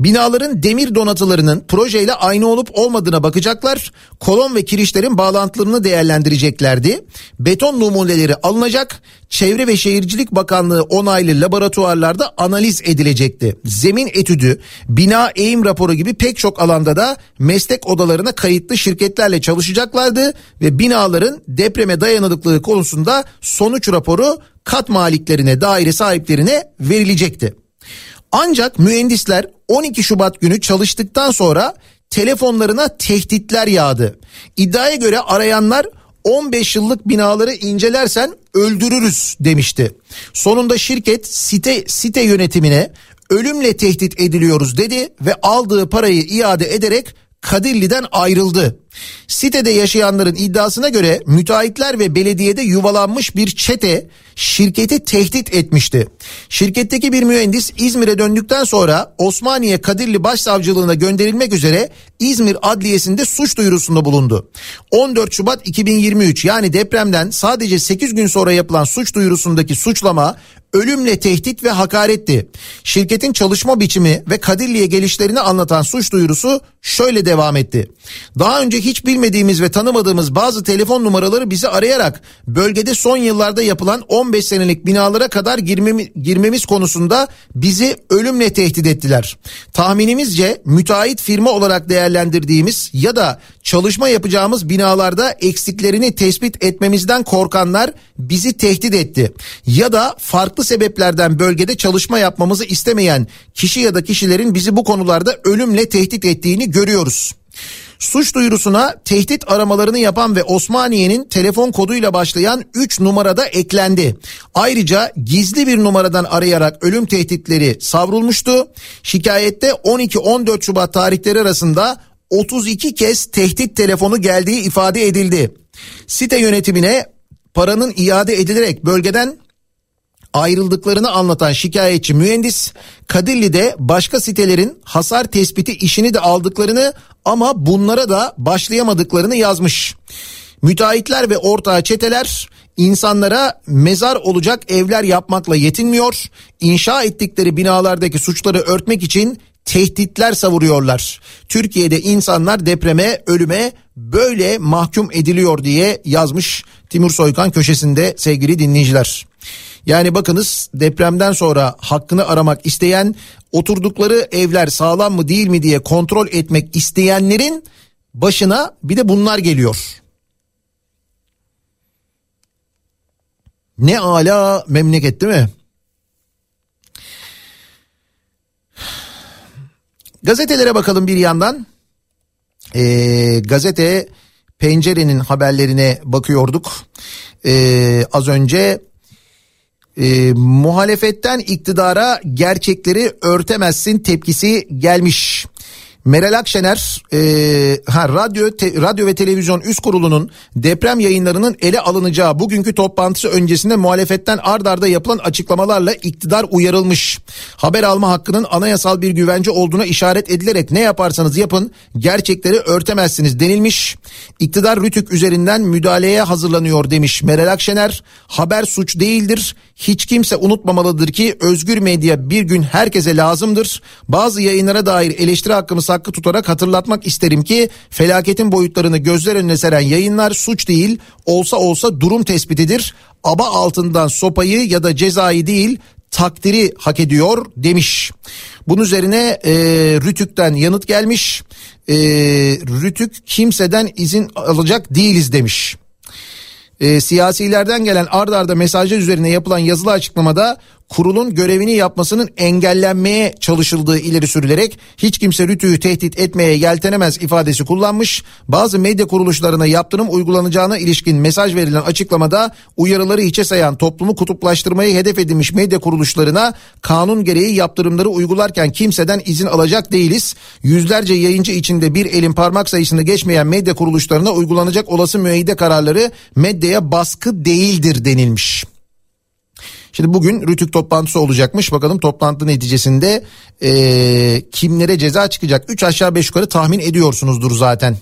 Binaların demir donatılarının projeyle aynı olup olmadığına bakacaklar. Kolon ve kirişlerin bağlantılarını değerlendireceklerdi. Beton numuneleri alınacak. Çevre ve Şehircilik Bakanlığı onaylı laboratuvarlarda analiz edilecekti. Zemin etüdü, bina eğim raporu gibi pek çok alanda da meslek odalarına kayıtlı şirketlerle çalışacaklardı ve binaların depreme dayanıklılığı konusunda sonuç raporu kat maliklerine, daire sahiplerine verilecekti. Ancak mühendisler 12 Şubat günü çalıştıktan sonra telefonlarına tehditler yağdı. İddiaya göre arayanlar 15 yıllık binaları incelersen öldürürüz demişti. Sonunda şirket site site yönetimine ölümle tehdit ediliyoruz dedi ve aldığı parayı iade ederek Kadirli'den ayrıldı. Sitede yaşayanların iddiasına göre müteahhitler ve belediyede yuvalanmış bir çete şirketi tehdit etmişti. Şirketteki bir mühendis İzmir'e döndükten sonra Osmaniye Kadirli Başsavcılığına gönderilmek üzere İzmir Adliyesi'nde suç duyurusunda bulundu. 14 Şubat 2023 yani depremden sadece 8 gün sonra yapılan suç duyurusundaki suçlama ölümle tehdit ve hakaretti. Şirketin çalışma biçimi ve Kadirli'ye gelişlerini anlatan suç duyurusu şöyle devam etti. Daha önce hiç bilmediğimiz ve tanımadığımız bazı telefon numaraları bizi arayarak bölgede son yıllarda yapılan 15 senelik binalara kadar girmemi, girmemiz konusunda bizi ölümle tehdit ettiler. Tahminimizce müteahhit firma olarak değerlendirdiğimiz ya da çalışma yapacağımız binalarda eksiklerini tespit etmemizden korkanlar bizi tehdit etti. Ya da farklı sebeplerden bölgede çalışma yapmamızı istemeyen kişi ya da kişilerin bizi bu konularda ölümle tehdit ettiğini görüyoruz. Suç duyurusuna tehdit aramalarını yapan ve Osmaniye'nin telefon koduyla başlayan 3 numarada eklendi. Ayrıca gizli bir numaradan arayarak ölüm tehditleri savrulmuştu. Şikayette 12-14 Şubat tarihleri arasında 32 kez tehdit telefonu geldiği ifade edildi. Site yönetimine paranın iade edilerek bölgeden ayrıldıklarını anlatan şikayetçi mühendis Kadirli'de başka sitelerin hasar tespiti işini de aldıklarını ama bunlara da başlayamadıklarını yazmış. Müteahhitler ve ortağı çeteler insanlara mezar olacak evler yapmakla yetinmiyor. İnşa ettikleri binalardaki suçları örtmek için tehditler savuruyorlar. Türkiye'de insanlar depreme, ölüme böyle mahkum ediliyor diye yazmış Timur Soykan köşesinde sevgili dinleyiciler. Yani bakınız depremden sonra hakkını aramak isteyen oturdukları evler sağlam mı değil mi diye kontrol etmek isteyenlerin başına bir de bunlar geliyor. Ne ala memleket değil mi? Gazetelere bakalım bir yandan. Ee, gazete pencerenin haberlerine bakıyorduk. Ee, az önce e, muhalefetten iktidara gerçekleri örtemezsin tepkisi gelmiş. Meral Akşener e, ha, radyo te, radyo ve televizyon üst kurulunun deprem yayınlarının ele alınacağı bugünkü toplantısı öncesinde muhalefetten ard arda yapılan açıklamalarla iktidar uyarılmış. Haber alma hakkının anayasal bir güvence olduğuna işaret edilerek ne yaparsanız yapın gerçekleri örtemezsiniz denilmiş. İktidar Rütük üzerinden müdahaleye hazırlanıyor demiş Meral Akşener. Haber suç değildir. Hiç kimse unutmamalıdır ki özgür medya bir gün herkese lazımdır. Bazı yayınlara dair eleştiri hakkımı hakkı tutarak hatırlatmak isterim ki felaketin boyutlarını gözler önüne seren yayınlar suç değil olsa olsa durum tespitidir. Aba altından sopayı ya da cezayı değil takdiri hak ediyor demiş. Bunun üzerine e, Rütük'ten yanıt gelmiş. E, Rütük kimseden izin alacak değiliz demiş e, siyasilerden gelen ard arda mesajlar üzerine yapılan yazılı açıklamada kurulun görevini yapmasının engellenmeye çalışıldığı ileri sürülerek hiç kimse Rütü'yü tehdit etmeye yeltenemez ifadesi kullanmış. Bazı medya kuruluşlarına yaptırım uygulanacağına ilişkin mesaj verilen açıklamada uyarıları hiçe sayan toplumu kutuplaştırmayı hedef edilmiş medya kuruluşlarına kanun gereği yaptırımları uygularken kimseden izin alacak değiliz. Yüzlerce yayıncı içinde bir elin parmak sayısını geçmeyen medya kuruluşlarına uygulanacak olası müeyyide kararları medyaya baskı değildir denilmiş. Şimdi bugün Rütük toplantısı olacakmış. Bakalım toplantı neticesinde e, kimlere ceza çıkacak? 3 aşağı 5 yukarı tahmin ediyorsunuzdur zaten.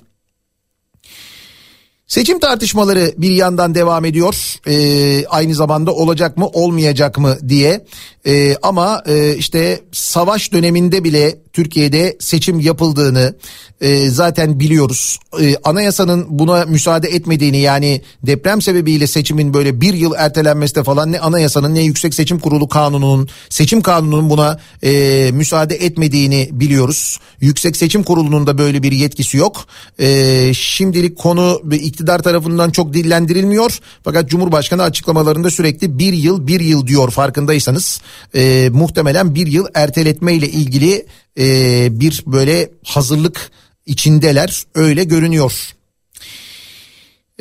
Seçim tartışmaları bir yandan devam ediyor. Ee, aynı zamanda olacak mı olmayacak mı diye. Ee, ama e, işte savaş döneminde bile Türkiye'de seçim yapıldığını e, zaten biliyoruz. E, anayasanın buna müsaade etmediğini yani deprem sebebiyle seçimin böyle bir yıl ertelenmesi de falan ne anayasanın ne Yüksek Seçim Kurulu kanununun seçim kanununun buna e, müsaade etmediğini biliyoruz. Yüksek Seçim Kurulu'nun da böyle bir yetkisi yok. E, şimdilik konu iktidar tarafından çok dillendirilmiyor. Fakat Cumhurbaşkanı açıklamalarında sürekli bir yıl bir yıl diyor farkındaysanız. E, muhtemelen bir yıl erteletme ile ilgili e, bir böyle hazırlık içindeler öyle görünüyor.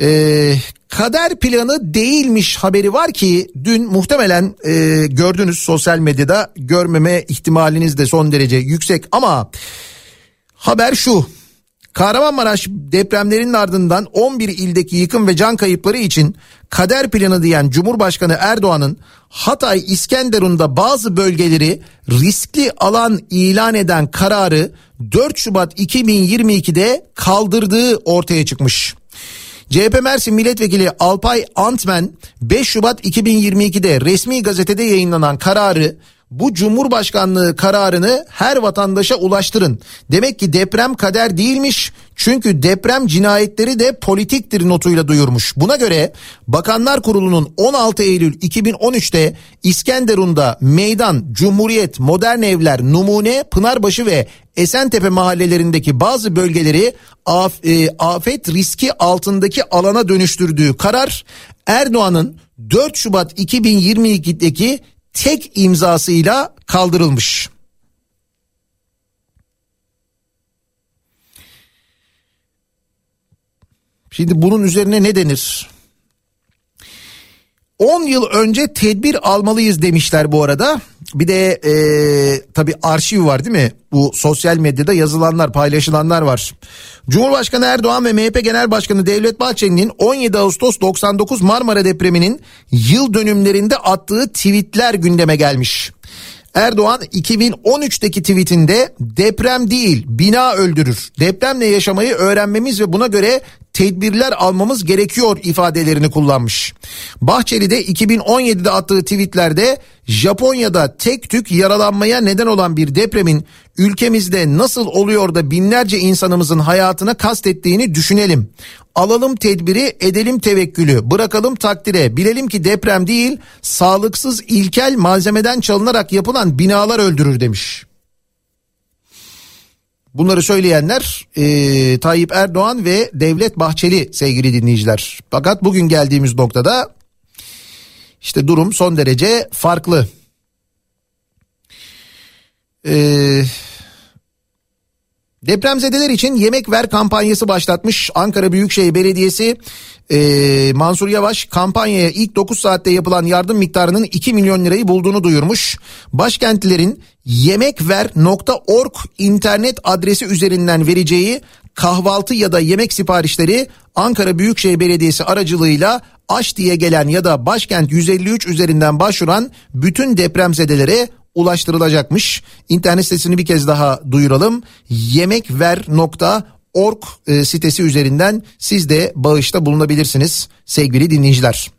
Ee, kader planı değilmiş haberi var ki dün muhtemelen e, gördünüz sosyal medyada görmeme ihtimaliniz de son derece yüksek ama haber şu. Kahramanmaraş depremlerinin ardından 11 ildeki yıkım ve can kayıpları için kader planı diyen Cumhurbaşkanı Erdoğan'ın Hatay İskenderun'da bazı bölgeleri riskli alan ilan eden kararı 4 Şubat 2022'de kaldırdığı ortaya çıkmış. CHP Mersin Milletvekili Alpay Antmen 5 Şubat 2022'de resmi gazetede yayınlanan kararı bu Cumhurbaşkanlığı kararını her vatandaşa ulaştırın. Demek ki deprem kader değilmiş. Çünkü deprem cinayetleri de politiktir notuyla duyurmuş. Buna göre Bakanlar Kurulu'nun 16 Eylül 2013'te İskenderun'da Meydan, Cumhuriyet, Modern Evler, Numune, Pınarbaşı ve Esentepe mahallelerindeki bazı bölgeleri af, e, afet riski altındaki alana dönüştürdüğü karar Erdoğan'ın 4 Şubat 2022'deki tek imzasıyla kaldırılmış. Şimdi bunun üzerine ne denir? 10 yıl önce tedbir almalıyız demişler bu arada. Bir de e, tabi arşiv var değil mi? Bu sosyal medyada yazılanlar paylaşılanlar var. Cumhurbaşkanı Erdoğan ve MHP Genel Başkanı Devlet Bahçeli'nin 17 Ağustos 99 Marmara depreminin yıl dönümlerinde attığı tweetler gündeme gelmiş. Erdoğan 2013'teki tweetinde deprem değil bina öldürür. Depremle yaşamayı öğrenmemiz ve buna göre tedbirler almamız gerekiyor ifadelerini kullanmış. Bahçeli de 2017'de attığı tweetlerde Japonya'da tek tük yaralanmaya neden olan bir depremin ülkemizde nasıl oluyor da binlerce insanımızın hayatına kastettiğini düşünelim. Alalım tedbiri, edelim tevekkülü, bırakalım takdire. Bilelim ki deprem değil, sağlıksız ilkel malzemeden çalınarak yapılan binalar öldürür demiş. Bunları söyleyenler e, Tayyip Erdoğan ve Devlet Bahçeli sevgili dinleyiciler. Fakat bugün geldiğimiz noktada işte durum son derece farklı. Eee Depremzedeler için yemek ver kampanyası başlatmış Ankara Büyükşehir Belediyesi. Ee, Mansur Yavaş kampanyaya ilk 9 saatte yapılan yardım miktarının 2 milyon lirayı bulduğunu duyurmuş. Başkentlilerin yemekver.org internet adresi üzerinden vereceği kahvaltı ya da yemek siparişleri Ankara Büyükşehir Belediyesi aracılığıyla aş diye gelen ya da başkent 153 üzerinden başvuran bütün depremzedelere ulaştırılacakmış. İnternet sitesini bir kez daha duyuralım. yemekver.org e, sitesi üzerinden siz de bağışta bulunabilirsiniz sevgili dinleyiciler.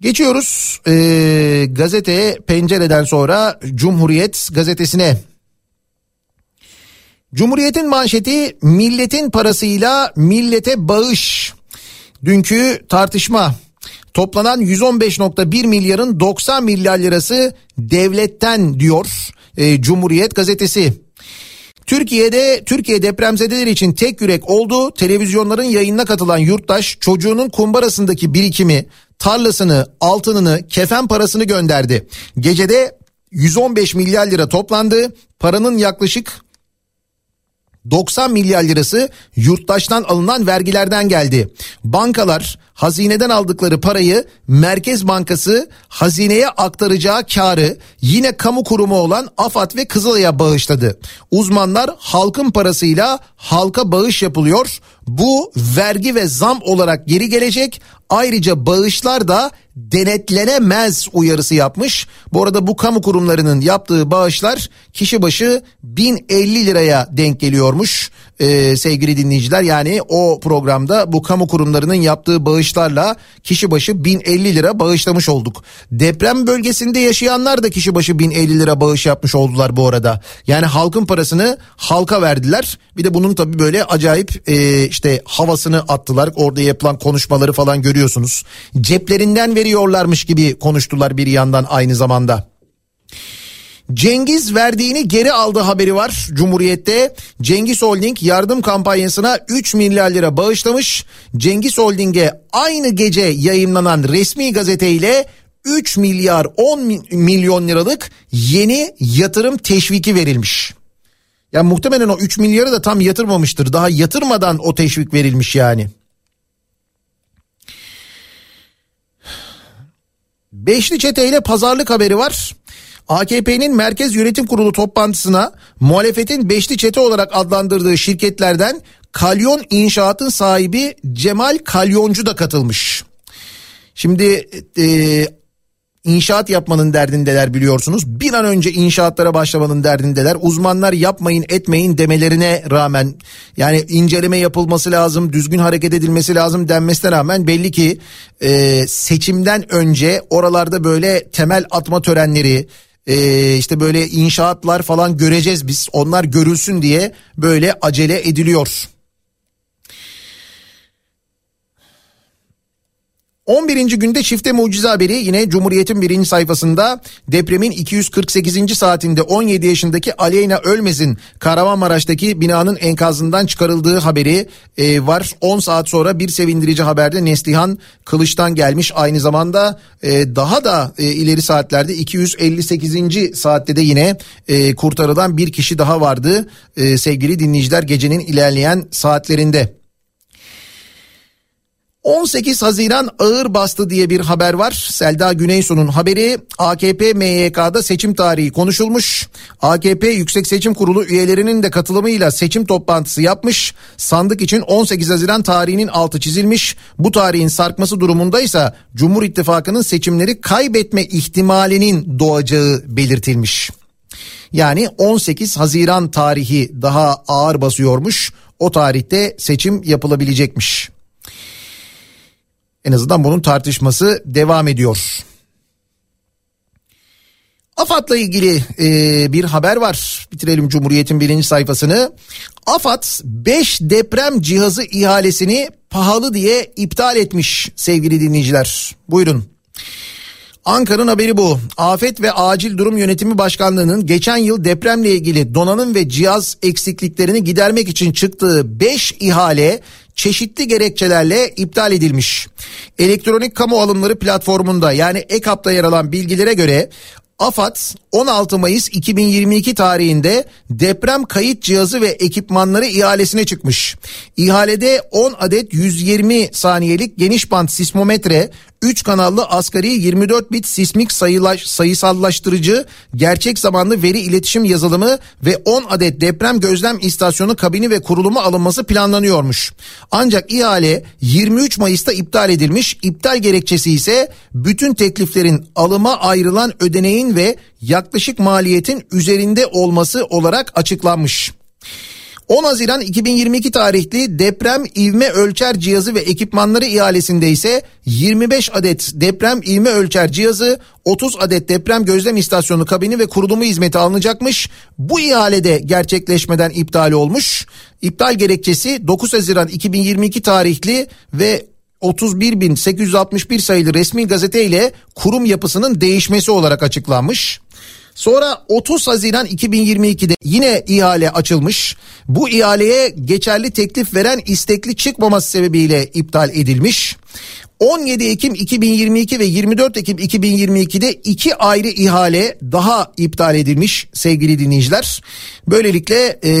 Geçiyoruz e, gazeteye pencereden sonra Cumhuriyet gazetesine. Cumhuriyet'in manşeti milletin parasıyla millete bağış. Dünkü tartışma Toplanan 115.1 milyarın 90 milyar lirası devletten diyor e, Cumhuriyet gazetesi. Türkiye'de Türkiye depremzedeler için tek yürek oldu. Televizyonların yayınına katılan yurttaş çocuğunun kumbarasındaki birikimi, tarlasını, altınını, kefen parasını gönderdi. Gecede 115 milyar lira toplandı. Paranın yaklaşık 90 milyar lirası yurttaştan alınan vergilerden geldi. Bankalar hazineden aldıkları parayı Merkez Bankası hazineye aktaracağı karı yine kamu kurumu olan AFAD ve Kızılay'a bağışladı. Uzmanlar halkın parasıyla halka bağış yapılıyor. bu vergi ve zam olarak geri gelecek. Ayrıca bağışlar da denetlenemez uyarısı yapmış. Bu arada bu kamu kurumlarının yaptığı bağışlar kişi başı 1050 liraya denk geliyormuş ee, sevgili dinleyiciler. Yani o programda bu kamu kurumlarının yaptığı bağışlarla kişi başı 1050 lira bağışlamış olduk. Deprem bölgesinde yaşayanlar da kişi başı 1050 lira bağış yapmış oldular bu arada. Yani halkın parasını halka verdiler. Bir de bunun tabii böyle acayip e, işte havasını attılar. Orada yapılan konuşmaları falan görüyorsunuz. Ceplerinden veriyorlarmış gibi konuştular bir yandan aynı zamanda. Cengiz verdiğini geri aldı haberi var Cumhuriyet'te. Cengiz Holding yardım kampanyasına 3 milyar lira bağışlamış. Cengiz Holding'e aynı gece yayınlanan resmi gazeteyle 3 milyar 10 milyon liralık yeni yatırım teşviki verilmiş. Ya muhtemelen o 3 milyarı da tam yatırmamıştır. Daha yatırmadan o teşvik verilmiş yani. Beşli çeteyle pazarlık haberi var. AKP'nin Merkez Yönetim Kurulu toplantısına muhalefetin beşli çete olarak adlandırdığı şirketlerden Kalyon İnşaat'ın sahibi Cemal Kalyoncu da katılmış. Şimdi e, inşaat yapmanın derdindeler biliyorsunuz. Bir an önce inşaatlara başlamanın derdindeler. Uzmanlar yapmayın etmeyin demelerine rağmen yani inceleme yapılması lazım, düzgün hareket edilmesi lazım denmesine rağmen belli ki e, seçimden önce oralarda böyle temel atma törenleri, e, işte böyle inşaatlar falan göreceğiz biz. Onlar görülsün diye böyle acele ediliyor. 11. günde çifte mucize haberi yine Cumhuriyet'in birinci sayfasında depremin 248. saatinde 17 yaşındaki Aleyna Ölmez'in Kahramanmaraş'taki binanın enkazından çıkarıldığı haberi e, var. 10 saat sonra bir sevindirici haberde Neslihan Kılıç'tan gelmiş. Aynı zamanda e, daha da e, ileri saatlerde 258. saatte de yine e, kurtarılan bir kişi daha vardı e, sevgili dinleyiciler gecenin ilerleyen saatlerinde. 18 Haziran ağır bastı diye bir haber var. Selda Güneysu'nun haberi AKP MYK'da seçim tarihi konuşulmuş. AKP Yüksek Seçim Kurulu üyelerinin de katılımıyla seçim toplantısı yapmış. Sandık için 18 Haziran tarihinin altı çizilmiş. Bu tarihin sarkması durumundaysa Cumhur İttifakı'nın seçimleri kaybetme ihtimalinin doğacağı belirtilmiş. Yani 18 Haziran tarihi daha ağır basıyormuş. O tarihte seçim yapılabilecekmiş. En azından bunun tartışması devam ediyor. AFAD'la ilgili e, bir haber var. Bitirelim Cumhuriyet'in birinci sayfasını. AFAD 5 deprem cihazı ihalesini pahalı diye iptal etmiş sevgili dinleyiciler. Buyurun. Ankara'nın haberi bu. Afet ve Acil Durum Yönetimi Başkanlığı'nın geçen yıl depremle ilgili donanım ve cihaz eksikliklerini gidermek için çıktığı 5 ihale çeşitli gerekçelerle iptal edilmiş. Elektronik kamu alımları platformunda yani EKAP'ta yer alan bilgilere göre AFAD 16 Mayıs 2022 tarihinde deprem kayıt cihazı ve ekipmanları ihalesine çıkmış. İhalede 10 adet 120 saniyelik geniş bant sismometre, 3 kanallı asgari 24 bit sismik sayılaş, sayısallaştırıcı, gerçek zamanlı veri iletişim yazılımı ve 10 adet deprem gözlem istasyonu kabini ve kurulumu alınması planlanıyormuş. Ancak ihale 23 Mayıs'ta iptal edilmiş. İptal gerekçesi ise bütün tekliflerin alıma ayrılan ödeneğin ve yaklaşık maliyetin üzerinde olması olarak açıklanmış. 10 Haziran 2022 tarihli deprem ivme ölçer cihazı ve ekipmanları ihalesinde ise 25 adet deprem ivme ölçer cihazı, 30 adet deprem gözlem istasyonu kabini ve kurulumu hizmeti alınacakmış. Bu ihalede gerçekleşmeden iptal olmuş. İptal gerekçesi 9 Haziran 2022 tarihli ve 31.861 sayılı resmi gazete ile kurum yapısının değişmesi olarak açıklanmış. Sonra 30 Haziran 2022'de yine ihale açılmış. Bu ihaleye geçerli teklif veren istekli çıkmaması sebebiyle iptal edilmiş. 17 Ekim 2022 ve 24 Ekim 2022'de iki ayrı ihale daha iptal edilmiş sevgili dinleyiciler. Böylelikle e,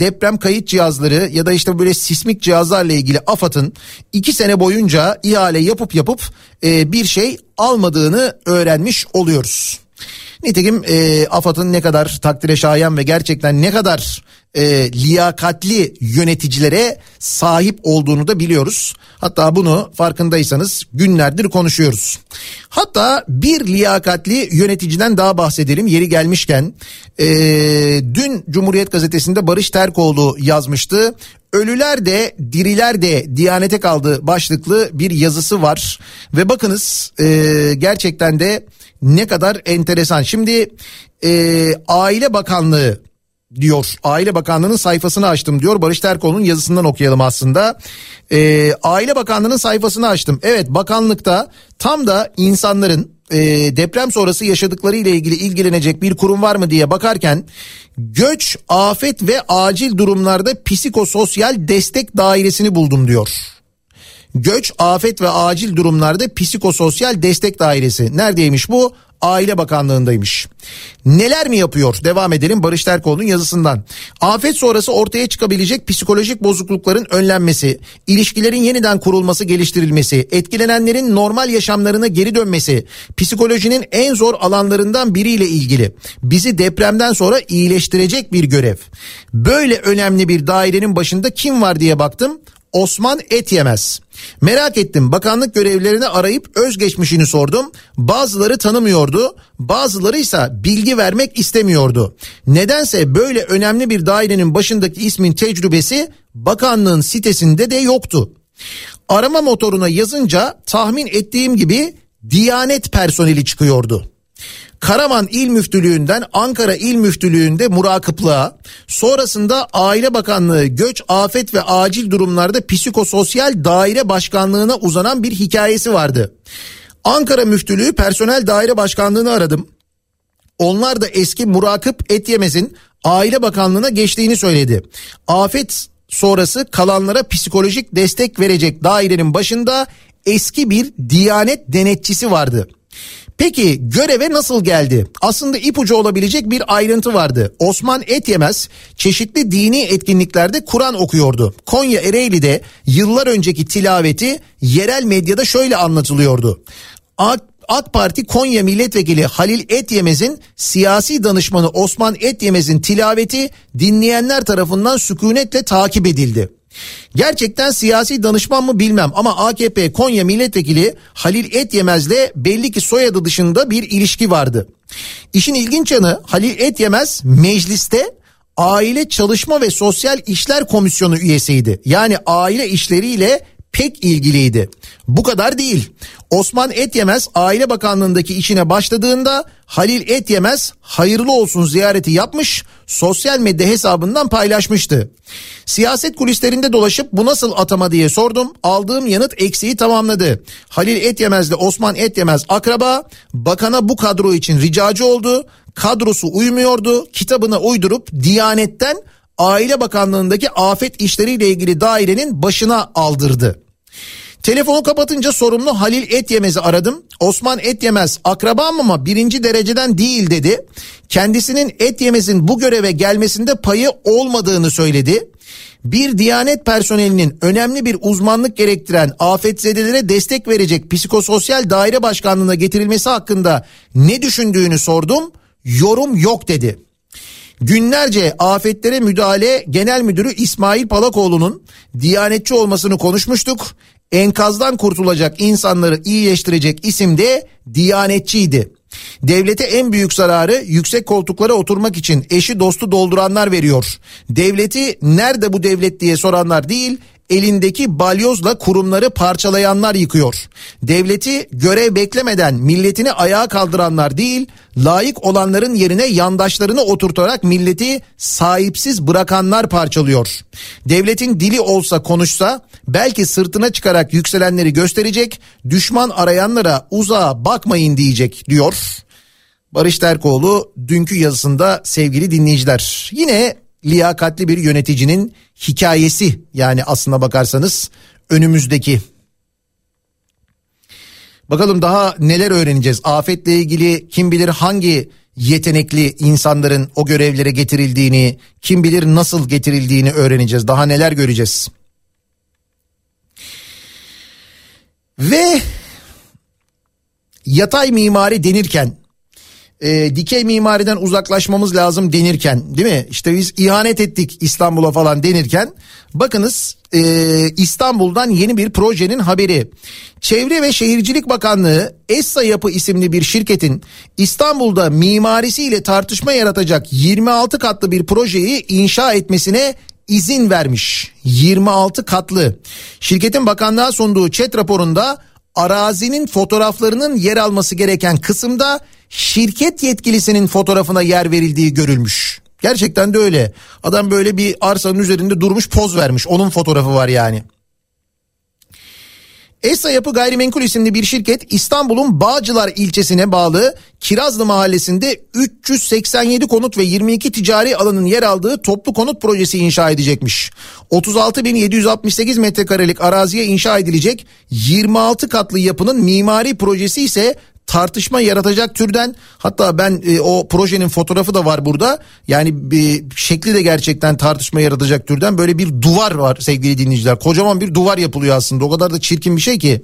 deprem kayıt cihazları ya da işte böyle sismik cihazlarla ilgili AFAD'ın iki sene boyunca ihale yapıp yapıp e, bir şey almadığını öğrenmiş oluyoruz. Nitekim e, AFAD'ın ne kadar takdire şayan ve gerçekten ne kadar e, liyakatli yöneticilere sahip olduğunu da biliyoruz. Hatta bunu farkındaysanız günlerdir konuşuyoruz. Hatta bir liyakatli yöneticiden daha bahsedelim yeri gelmişken. E, dün Cumhuriyet Gazetesi'nde Barış Terkoğlu yazmıştı. Ölüler de diriler de Diyanete kaldı başlıklı bir yazısı var. Ve bakınız e, gerçekten de ne kadar enteresan. Şimdi e, Aile Bakanlığı diyor. Aile Bakanlığı'nın sayfasını açtım diyor. Barış Terkoğlu'nun yazısından okuyalım aslında. Ee, Aile Bakanlığı'nın sayfasını açtım. Evet bakanlıkta tam da insanların e, deprem sonrası yaşadıkları ile ilgili ilgilenecek bir kurum var mı diye bakarken göç, afet ve acil durumlarda psikososyal destek dairesini buldum diyor. Göç, afet ve acil durumlarda psikososyal destek dairesi. Neredeymiş bu? Aile Bakanlığı'ndaymış. Neler mi yapıyor? Devam edelim Barış Terkoğlu'nun yazısından. Afet sonrası ortaya çıkabilecek psikolojik bozuklukların önlenmesi, ilişkilerin yeniden kurulması, geliştirilmesi, etkilenenlerin normal yaşamlarına geri dönmesi, psikolojinin en zor alanlarından biriyle ilgili. Bizi depremden sonra iyileştirecek bir görev. Böyle önemli bir dairenin başında kim var diye baktım. Osman et yemez. Merak ettim bakanlık görevlilerini arayıp özgeçmişini sordum. Bazıları tanımıyordu bazıları ise bilgi vermek istemiyordu. Nedense böyle önemli bir dairenin başındaki ismin tecrübesi bakanlığın sitesinde de yoktu. Arama motoruna yazınca tahmin ettiğim gibi Diyanet personeli çıkıyordu. Karaman İl Müftülüğü'nden Ankara İl Müftülüğü'nde murakıplığa, sonrasında Aile Bakanlığı Göç, Afet ve Acil Durumlarda Psikososyal Daire Başkanlığı'na uzanan bir hikayesi vardı. Ankara Müftülüğü Personel Daire Başkanlığı'nı aradım. Onlar da eski murakip et yemezin Aile Bakanlığı'na geçtiğini söyledi. Afet sonrası kalanlara psikolojik destek verecek dairenin başında eski bir Diyanet denetçisi vardı. Peki göreve nasıl geldi? Aslında ipucu olabilecek bir ayrıntı vardı. Osman Etyemez çeşitli dini etkinliklerde Kur'an okuyordu. Konya Ereğli'de yıllar önceki tilaveti yerel medyada şöyle anlatılıyordu. AK, AK Parti Konya Milletvekili Halil Etyemez'in siyasi danışmanı Osman Etyemez'in tilaveti dinleyenler tarafından sükunetle takip edildi. Gerçekten siyasi danışman mı bilmem ama AKP Konya milletvekili Halil Etyemez'le belli ki soyadı dışında bir ilişki vardı. İşin ilginç yanı Halil Etyemez mecliste Aile Çalışma ve Sosyal İşler Komisyonu üyesiydi. Yani aile işleriyle pek ilgiliydi. Bu kadar değil. Osman Etyemez Aile Bakanlığındaki işine başladığında Halil Etyemez hayırlı olsun ziyareti yapmış sosyal medya hesabından paylaşmıştı. Siyaset kulislerinde dolaşıp bu nasıl atama diye sordum. Aldığım yanıt eksiği tamamladı. Halil Etyemez ile Osman Etyemez akraba bakana bu kadro için ricacı oldu. Kadrosu uymuyordu. Kitabına uydurup Diyanet'ten Aile Bakanlığındaki afet işleriyle ilgili dairenin başına aldırdı. Telefonu kapatınca sorumlu Halil Etyemez'i aradım. Osman Etyemez akrabam ama birinci dereceden değil dedi. Kendisinin Etyemez'in bu göreve gelmesinde payı olmadığını söyledi. Bir diyanet personelinin önemli bir uzmanlık gerektiren afetzedelere destek verecek psikososyal daire başkanlığına getirilmesi hakkında ne düşündüğünü sordum. Yorum yok dedi. Günlerce afetlere müdahale genel müdürü İsmail Palakoğlu'nun diyanetçi olmasını konuşmuştuk. Enkazdan kurtulacak insanları iyileştirecek isim de diyanetçiydi. Devlete en büyük zararı yüksek koltuklara oturmak için eşi dostu dolduranlar veriyor. Devleti nerede bu devlet diye soranlar değil, elindeki balyozla kurumları parçalayanlar yıkıyor. Devleti görev beklemeden milletini ayağa kaldıranlar değil, layık olanların yerine yandaşlarını oturtarak milleti sahipsiz bırakanlar parçalıyor. Devletin dili olsa konuşsa belki sırtına çıkarak yükselenleri gösterecek, düşman arayanlara uzağa bakmayın diyecek diyor. Barış Terkoğlu dünkü yazısında sevgili dinleyiciler. Yine liyakatli bir yöneticinin hikayesi yani aslına bakarsanız önümüzdeki. Bakalım daha neler öğreneceğiz. Afetle ilgili kim bilir hangi yetenekli insanların o görevlere getirildiğini, kim bilir nasıl getirildiğini öğreneceğiz. Daha neler göreceğiz. Ve yatay mimari denirken e, dikey mimariden uzaklaşmamız lazım denirken değil mi? İşte biz ihanet ettik İstanbul'a falan denirken bakınız e, İstanbul'dan yeni bir projenin haberi. Çevre ve Şehircilik Bakanlığı Essa Yapı isimli bir şirketin İstanbul'da mimarisiyle tartışma yaratacak 26 katlı bir projeyi inşa etmesine izin vermiş. 26 katlı. Şirketin bakanlığa sunduğu chat raporunda arazinin fotoğraflarının yer alması gereken kısımda şirket yetkilisinin fotoğrafına yer verildiği görülmüş. Gerçekten de öyle. Adam böyle bir arsanın üzerinde durmuş poz vermiş. Onun fotoğrafı var yani. Esa Yapı Gayrimenkul isimli bir şirket İstanbul'un Bağcılar ilçesine bağlı Kirazlı mahallesinde 387 konut ve 22 ticari alanın yer aldığı toplu konut projesi inşa edecekmiş. 36.768 metrekarelik araziye inşa edilecek 26 katlı yapının mimari projesi ise tartışma yaratacak türden hatta ben e, o projenin fotoğrafı da var burada. Yani bir şekli de gerçekten tartışma yaratacak türden böyle bir duvar var sevgili dinleyiciler. Kocaman bir duvar yapılıyor aslında. O kadar da çirkin bir şey ki.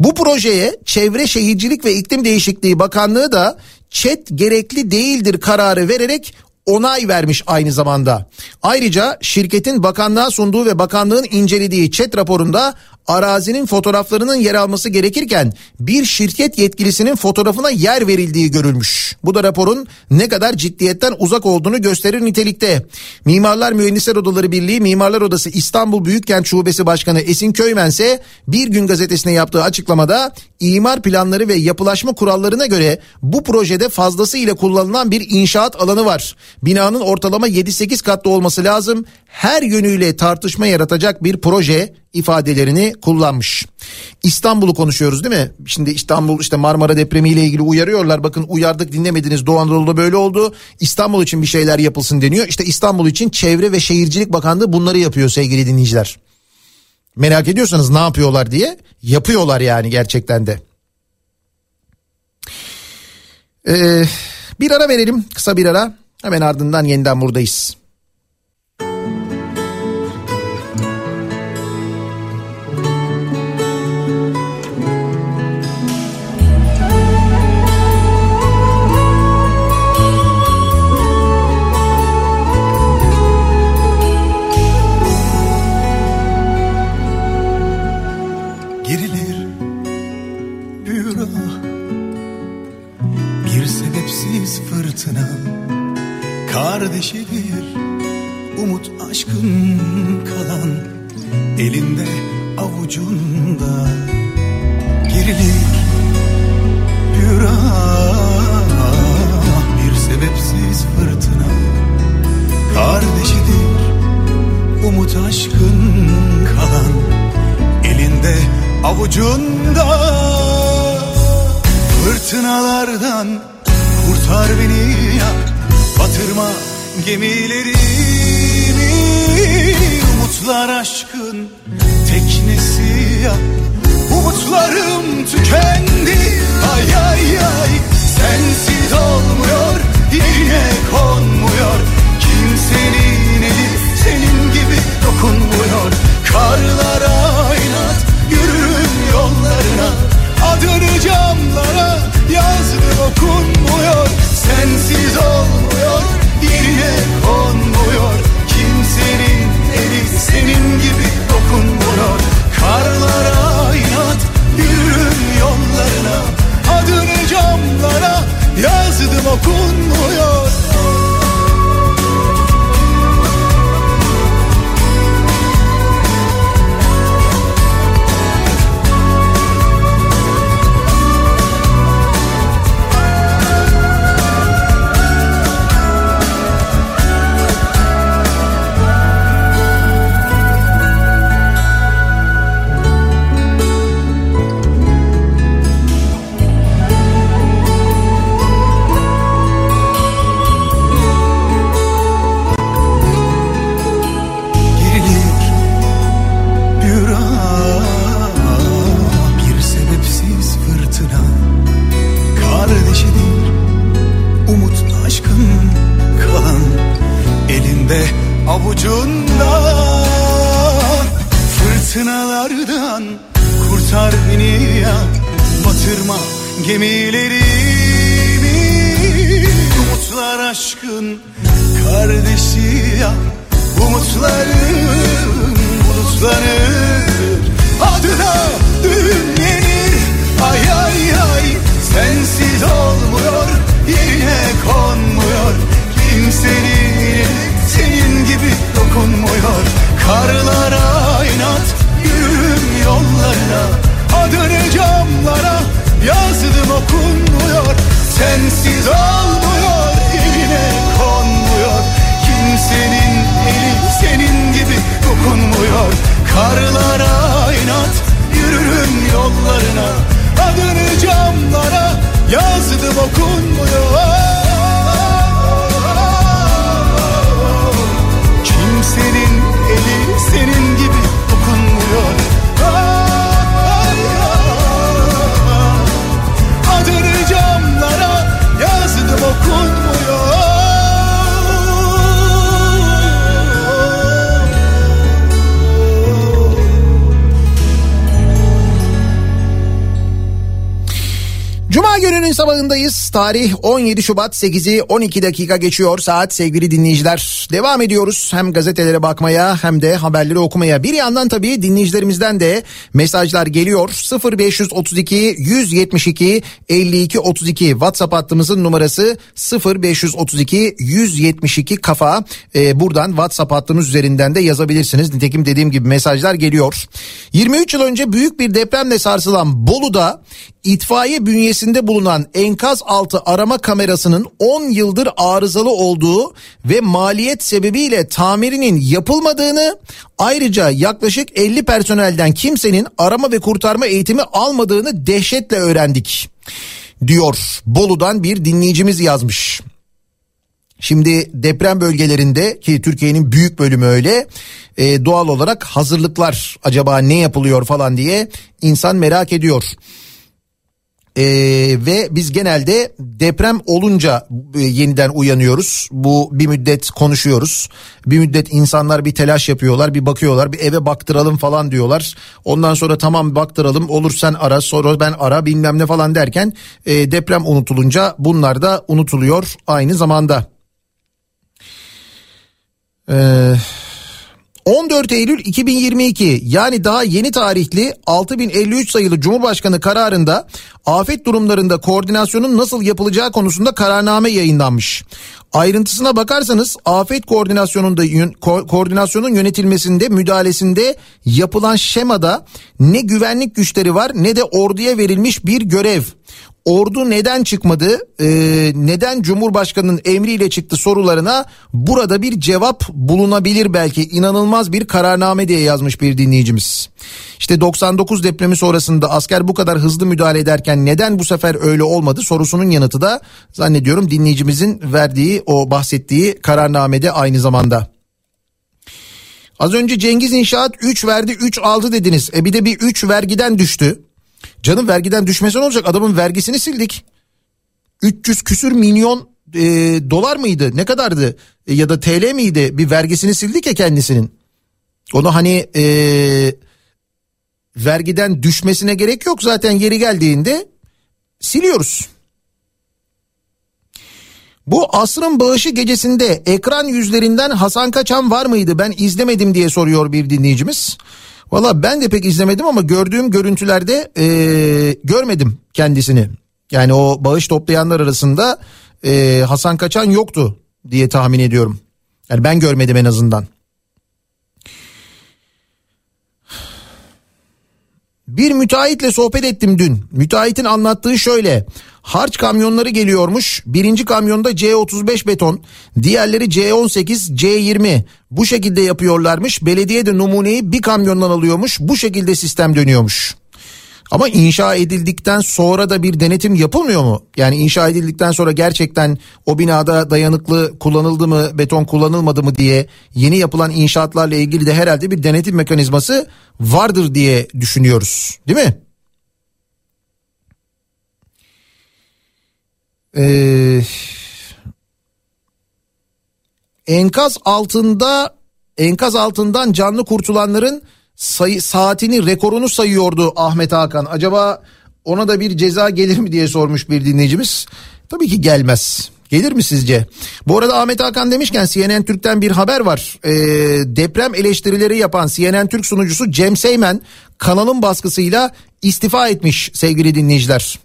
Bu projeye Çevre Şehircilik ve İklim Değişikliği Bakanlığı da çet gerekli değildir kararı vererek onay vermiş aynı zamanda. Ayrıca şirketin bakanlığa sunduğu ve bakanlığın incelediği chat raporunda arazinin fotoğraflarının yer alması gerekirken bir şirket yetkilisinin fotoğrafına yer verildiği görülmüş. Bu da raporun ne kadar ciddiyetten uzak olduğunu gösterir nitelikte. Mimarlar Mühendisler Odaları Birliği Mimarlar Odası İstanbul Büyükkent Şubesi Başkanı Esin Köymen ise Bir Gün gazetesine yaptığı açıklamada imar planları ve yapılaşma kurallarına göre bu projede fazlasıyla kullanılan bir inşaat alanı var. Binanın ortalama 7-8 katlı olması lazım. Her yönüyle tartışma yaratacak bir proje ifadelerini kullanmış. İstanbul'u konuşuyoruz değil mi? Şimdi İstanbul işte Marmara depremiyle ilgili uyarıyorlar. Bakın uyardık dinlemediniz Doğu Anadolu'da böyle oldu. İstanbul için bir şeyler yapılsın deniyor. İşte İstanbul için Çevre ve Şehircilik Bakanlığı bunları yapıyor sevgili dinleyiciler. Merak ediyorsanız ne yapıyorlar diye yapıyorlar yani gerçekten de. Ee, bir ara verelim kısa bir ara hemen ardından yeniden buradayız. Kardeşidir. Umut aşkın kalan Elinde avucunda. Gerilir büyür ah Bir sebepsiz fırtına. Kardeşidir umut aşkın kalan elinde avucunda. Fırtınalardan kurtar beni ya Batırma gemilerimi. Umutlar aşkın teknesi ya. Umutlarım tükendi. Ay ay ay. Sensiz olmuyor yerine konmuyor. Kimsenin eli senin gibi dokunmuyor. Karlara inat yürürüm yollarına. Adını camlara yazdım okunmuyor. Sensiz olmuyor yerine konmuyor. Kimsenin eli senin gibi dokunmuyor. Karlara inat yürürüm yollarına. Adını camlara yazdım okunmuyor avucunda. Fırtınalardan kurtar beni ya batırma gemilerimi. Yıllar aşkın kardeşi ya Umutların bulutları Adına düğün ay ay ay. Sensiz olmuyor yerine konmuyor Kimsenin. senin gibi dokunmuyor. Karlara inat yürürüm yollarına. Adını camlara yazdım okunmuyor. Sensiz olmuyor eline konmuyor. Kimsenin eli senin gibi dokunmuyor. Karlara inat yürürüm yollarına. Adını camlara yazdım okunmuyor Cuma gününün sabahındayız. Tarih 17 Şubat 8'i 12 dakika geçiyor saat sevgili dinleyiciler. Devam ediyoruz hem gazetelere bakmaya hem de haberleri okumaya. Bir yandan tabii dinleyicilerimizden de mesajlar geliyor. 0532 172 52 32 WhatsApp hattımızın numarası 0532 172 kafa. Ee, buradan WhatsApp hattımız üzerinden de yazabilirsiniz. Nitekim dediğim gibi mesajlar geliyor. 23 yıl önce büyük bir depremle sarsılan Bolu'da itfaiye bünyesinde bulunan enkaz altı arama kamerasının 10 yıldır arızalı olduğu ve maliyet sebebiyle tamirinin yapılmadığını ayrıca yaklaşık 50 personelden kimsenin arama ve kurtarma eğitimi almadığını dehşetle öğrendik diyor Bolu'dan bir dinleyicimiz yazmış. Şimdi deprem bölgelerinde ki Türkiye'nin büyük bölümü öyle e, doğal olarak hazırlıklar acaba ne yapılıyor falan diye insan merak ediyor. Ee, ve biz genelde deprem olunca e, yeniden uyanıyoruz. Bu bir müddet konuşuyoruz. Bir müddet insanlar bir telaş yapıyorlar, bir bakıyorlar, bir eve baktıralım falan diyorlar. Ondan sonra tamam baktıralım, olur sen ara, sonra ben ara bilmem ne falan derken e, deprem unutulunca bunlar da unutuluyor aynı zamanda. Eee 14 Eylül 2022 yani daha yeni tarihli 6053 sayılı Cumhurbaşkanı kararında afet durumlarında koordinasyonun nasıl yapılacağı konusunda kararname yayınlanmış. Ayrıntısına bakarsanız afet koordinasyonunda ko- koordinasyonun yönetilmesinde müdahalesinde yapılan şemada ne güvenlik güçleri var ne de orduya verilmiş bir görev. Ordu neden çıkmadı? Ee, neden Cumhurbaşkanı'nın emriyle çıktı sorularına burada bir cevap bulunabilir belki. inanılmaz bir kararname diye yazmış bir dinleyicimiz. İşte 99 depremi sonrasında asker bu kadar hızlı müdahale ederken neden bu sefer öyle olmadı sorusunun yanıtı da zannediyorum dinleyicimizin verdiği o bahsettiği kararnamede aynı zamanda. Az önce Cengiz İnşaat 3 verdi 3 aldı dediniz. E bir de bir 3 vergiden düştü. Canım vergiden düşmesi ne olacak? Adamın vergisini sildik. 300 küsür milyon e, dolar mıydı? Ne kadardı? E, ya da TL miydi? Bir vergisini sildik ya kendisinin. Onu hani e, vergiden düşmesine gerek yok. Zaten yeri geldiğinde siliyoruz. Bu asrın bağışı gecesinde ekran yüzlerinden Hasan Kaçan var mıydı? Ben izlemedim diye soruyor bir dinleyicimiz. Valla ben de pek izlemedim ama gördüğüm görüntülerde ee, görmedim kendisini. Yani o bağış toplayanlar arasında ee, Hasan Kaçan yoktu diye tahmin ediyorum. Yani ben görmedim en azından. Bir müteahhitle sohbet ettim dün. Müteahhitin anlattığı şöyle. Harç kamyonları geliyormuş. Birinci kamyonda C35 beton, diğerleri C18, C20. Bu şekilde yapıyorlarmış. Belediye de numuneyi bir kamyondan alıyormuş. Bu şekilde sistem dönüyormuş. Ama inşa edildikten sonra da bir denetim yapılmıyor mu? Yani inşa edildikten sonra gerçekten o binada dayanıklı kullanıldı mı, beton kullanılmadı mı diye yeni yapılan inşaatlarla ilgili de herhalde bir denetim mekanizması vardır diye düşünüyoruz. Değil mi? Ee, enkaz altında enkaz altından canlı kurtulanların sayı, saatini rekorunu sayıyordu Ahmet Hakan. Acaba ona da bir ceza gelir mi diye sormuş bir dinleyicimiz. Tabii ki gelmez. Gelir mi sizce? Bu arada Ahmet Hakan demişken CNN Türk'ten bir haber var. Ee, deprem eleştirileri yapan CNN Türk sunucusu Cem Seymen kanalın baskısıyla istifa etmiş sevgili dinleyiciler.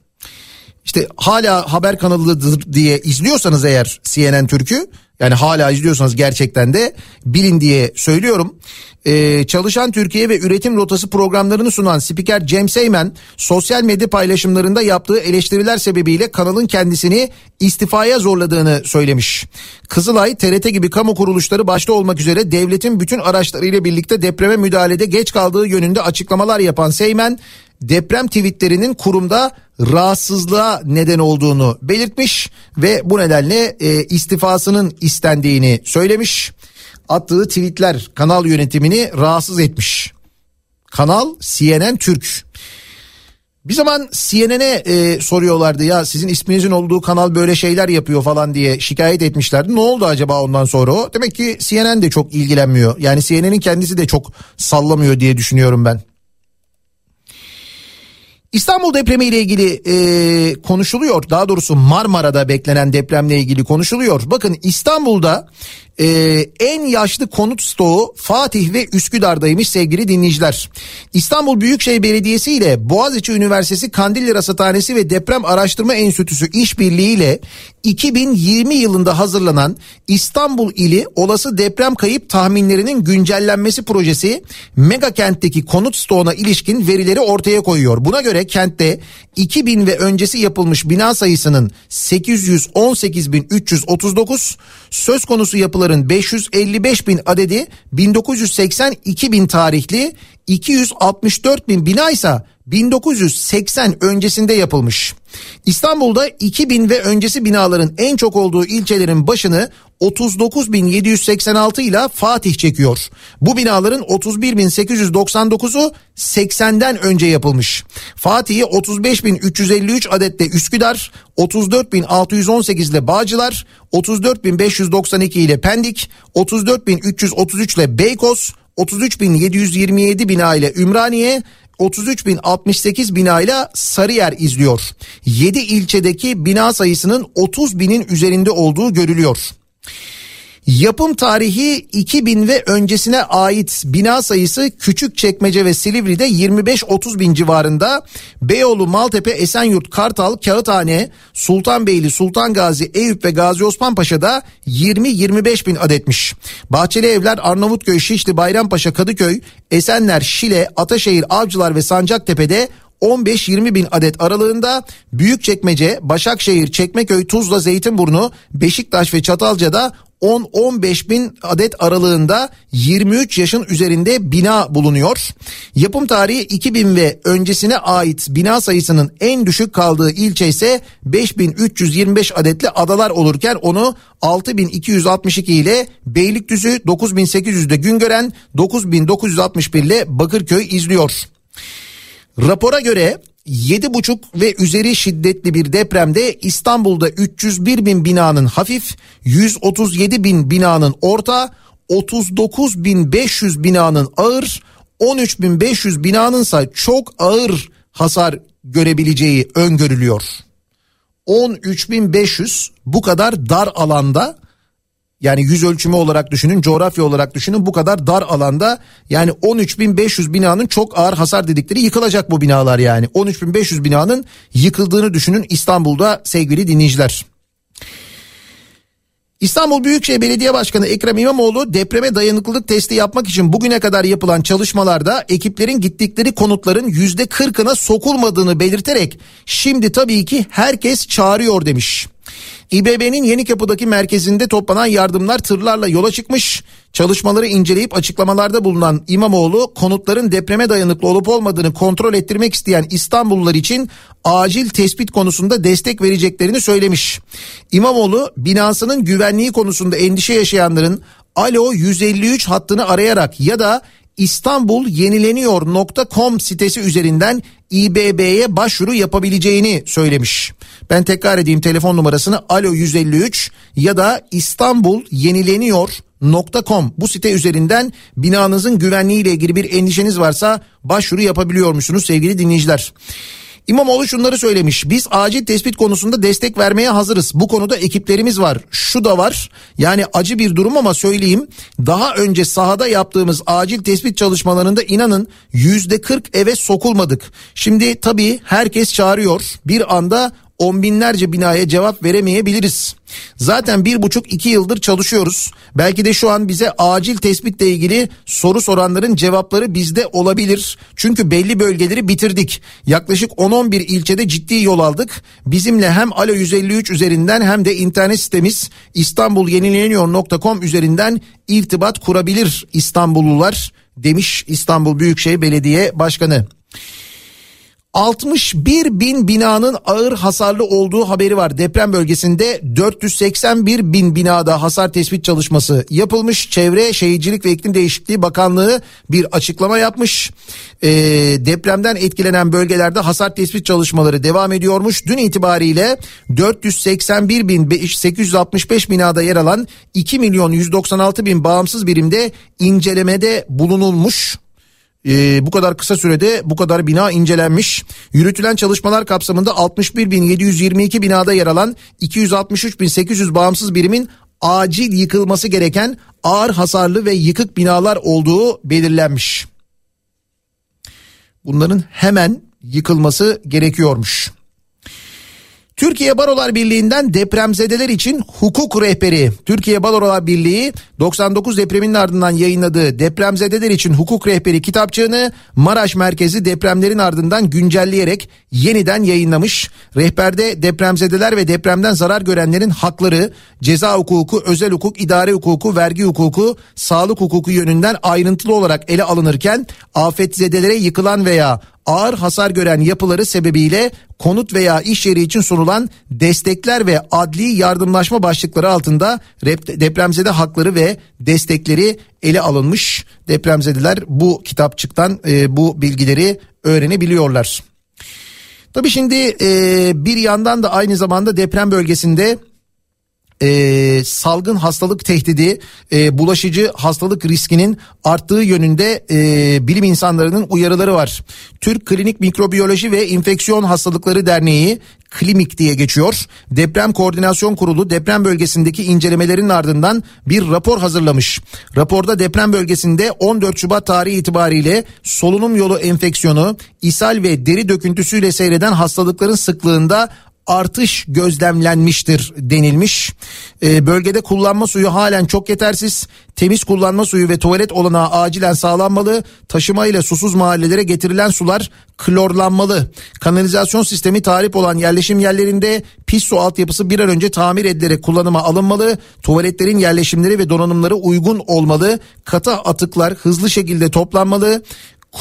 İşte hala haber kanalıdır diye izliyorsanız eğer CNN Türk'ü yani hala izliyorsanız gerçekten de bilin diye söylüyorum. Ee, Çalışan Türkiye ve Üretim Rotası programlarını sunan spiker Cem Seymen sosyal medya paylaşımlarında yaptığı eleştiriler sebebiyle kanalın kendisini istifaya zorladığını söylemiş. Kızılay, TRT gibi kamu kuruluşları başta olmak üzere devletin bütün araçlarıyla birlikte depreme müdahalede geç kaldığı yönünde açıklamalar yapan Seymen deprem tweetlerinin kurumda rahatsızlığa neden olduğunu belirtmiş ve bu nedenle e, istifasının istendiğini söylemiş. Attığı tweetler kanal yönetimini rahatsız etmiş. Kanal CNN Türk. Bir zaman CNN'e e, soruyorlardı ya sizin isminizin olduğu kanal böyle şeyler yapıyor falan diye şikayet etmişlerdi. Ne oldu acaba ondan sonra o? Demek ki CNN de çok ilgilenmiyor. Yani CNN'in kendisi de çok sallamıyor diye düşünüyorum ben. İstanbul depremi ile ilgili e, konuşuluyor. Daha doğrusu Marmara'da beklenen depremle ilgili konuşuluyor. Bakın İstanbul'da e, en yaşlı konut stoğu Fatih ve Üsküdar'daymış sevgili dinleyiciler. İstanbul Büyükşehir Belediyesi ile Boğaziçi Üniversitesi Kandilli Rasathanesi ve Deprem Araştırma Enstitüsü işbirliğiyle 2020 yılında hazırlanan İstanbul ili olası deprem kayıp tahminlerinin güncellenmesi projesi mega kentteki konut stoğuna ilişkin verileri ortaya koyuyor. Buna göre kentte 2000 ve öncesi yapılmış bina sayısının 818.339 söz konusu yapıların 555 bin adedi 1982 bin tarihli 264 bin bina ise 1980 öncesinde yapılmış. İstanbul'da 2000 ve öncesi binaların en çok olduğu ilçelerin başını 39.786 ile Fatih çekiyor. Bu binaların 31.899'u 80'den önce yapılmış. Fatih'i 35.353 adette Üsküdar, 34.618 ile Bağcılar, 34.592 ile Pendik, 34.333 ile Beykoz, 33.727 bina ile Ümraniye, 33.068 binayla Sarıyer izliyor. 7 ilçedeki bina sayısının 30 binin üzerinde olduğu görülüyor. Yapım tarihi 2000 ve öncesine ait bina sayısı Küçükçekmece ve Silivri'de 25-30 bin civarında. Beyoğlu, Maltepe, Esenyurt, Kartal, Kağıthane, Sultanbeyli, Sultan Gazi, Eyüp ve Gazi Osman Paşa'da 20-25 bin adetmiş. Bahçeli Evler, Arnavutköy, Şişli, Bayrampaşa, Kadıköy, Esenler, Şile, Ataşehir, Avcılar ve Sancaktepe'de 15-20 bin adet aralığında Büyükçekmece, Başakşehir, Çekmeköy, Tuzla, Zeytinburnu, Beşiktaş ve Çatalca'da 10-15 bin adet aralığında 23 yaşın üzerinde bina bulunuyor. Yapım tarihi 2000 ve öncesine ait bina sayısının en düşük kaldığı ilçe ise 5325 adetli adalar olurken onu 6262 ile Beylikdüzü 9800'de Güngören 9961 ile Bakırköy izliyor. Rapora göre 7,5 ve üzeri şiddetli bir depremde İstanbul'da 301 bin binanın hafif, 137 bin binanın orta, 39 bin 500 binanın ağır, 13 bin 500 binanın ise çok ağır hasar görebileceği öngörülüyor. 13.500 bu kadar dar alanda yani yüz ölçümü olarak düşünün, coğrafya olarak düşünün bu kadar dar alanda yani 13.500 binanın çok ağır hasar dedikleri yıkılacak bu binalar yani. 13.500 binanın yıkıldığını düşünün İstanbul'da sevgili dinleyiciler. İstanbul Büyükşehir Belediye Başkanı Ekrem İmamoğlu depreme dayanıklılık testi yapmak için bugüne kadar yapılan çalışmalarda ekiplerin gittikleri konutların yüzde 40'ına sokulmadığını belirterek şimdi tabii ki herkes çağırıyor demiş. İBB'nin Yeni Kapı'daki merkezinde toplanan yardımlar tırlarla yola çıkmış. Çalışmaları inceleyip açıklamalarda bulunan İmamoğlu konutların depreme dayanıklı olup olmadığını kontrol ettirmek isteyen İstanbullular için acil tespit konusunda destek vereceklerini söylemiş. İmamoğlu binasının güvenliği konusunda endişe yaşayanların Alo 153 hattını arayarak ya da İstanbulyenileniyor.com sitesi üzerinden İBB'ye başvuru yapabileceğini söylemiş. Ben tekrar edeyim telefon numarasını alo 153 ya da İstanbul yenileniyor.com bu site üzerinden binanızın güvenliği ile ilgili bir endişeniz varsa başvuru yapabiliyormuşsunuz sevgili dinleyiciler. İmamoğlu şunları söylemiş. Biz acil tespit konusunda destek vermeye hazırız. Bu konuda ekiplerimiz var. Şu da var. Yani acı bir durum ama söyleyeyim. Daha önce sahada yaptığımız acil tespit çalışmalarında inanın yüzde 40 eve sokulmadık. Şimdi tabii herkes çağırıyor. Bir anda on binlerce binaya cevap veremeyebiliriz. Zaten bir buçuk iki yıldır çalışıyoruz. Belki de şu an bize acil tespitle ilgili soru soranların cevapları bizde olabilir. Çünkü belli bölgeleri bitirdik. Yaklaşık 10-11 ilçede ciddi yol aldık. Bizimle hem Alo 153 üzerinden hem de internet sitemiz İstanbulyenileniyor.com üzerinden irtibat kurabilir İstanbullular demiş İstanbul Büyükşehir Belediye Başkanı. 61 bin binanın ağır hasarlı olduğu haberi var. Deprem bölgesinde 481 bin binada hasar tespit çalışması yapılmış. Çevre Şehircilik ve İklim Değişikliği Bakanlığı bir açıklama yapmış. Ee, depremden etkilenen bölgelerde hasar tespit çalışmaları devam ediyormuş. Dün itibariyle 481 bin 865 binada yer alan 2 milyon 196 bin bağımsız birimde incelemede bulunulmuş. Ee, bu kadar kısa sürede bu kadar bina incelenmiş. Yürütülen çalışmalar kapsamında 61.722 binada yer alan 263.800 bağımsız birimin acil yıkılması gereken ağır hasarlı ve yıkık binalar olduğu belirlenmiş. Bunların hemen yıkılması gerekiyormuş. Türkiye Barolar Birliği'nden depremzedeler için hukuk rehberi. Türkiye Barolar Birliği 99 depreminin ardından yayınladığı depremzedeler için hukuk rehberi kitapçığını Maraş merkezi depremlerin ardından güncelleyerek yeniden yayınlamış. Rehberde depremzedeler ve depremden zarar görenlerin hakları, ceza hukuku, özel hukuk, idare hukuku, vergi hukuku, sağlık hukuku yönünden ayrıntılı olarak ele alınırken afetzedelere yıkılan veya ağır hasar gören yapıları sebebiyle konut veya iş yeri için sunulan destekler ve adli yardımlaşma başlıkları altında depremzede hakları ve destekleri ele alınmış. Depremzedeler bu kitapçıktan e, bu bilgileri öğrenebiliyorlar. Tabii şimdi e, bir yandan da aynı zamanda deprem bölgesinde e, salgın hastalık tehdidi, e, bulaşıcı hastalık riskinin arttığı yönünde e, bilim insanlarının uyarıları var. Türk Klinik Mikrobiyoloji ve İnfeksiyon Hastalıkları Derneği Klimik diye geçiyor. Deprem Koordinasyon Kurulu deprem bölgesindeki incelemelerin ardından bir rapor hazırlamış. Raporda deprem bölgesinde 14 Şubat tarihi itibariyle solunum yolu enfeksiyonu, ishal ve deri döküntüsüyle seyreden hastalıkların sıklığında artış gözlemlenmiştir denilmiş. Ee, bölgede kullanma suyu halen çok yetersiz. Temiz kullanma suyu ve tuvalet olanağı acilen sağlanmalı. Taşıma ile susuz mahallelere getirilen sular klorlanmalı. Kanalizasyon sistemi tarif olan yerleşim yerlerinde pis su altyapısı bir an önce tamir edilerek kullanıma alınmalı. Tuvaletlerin yerleşimleri ve donanımları uygun olmalı. Katı atıklar hızlı şekilde toplanmalı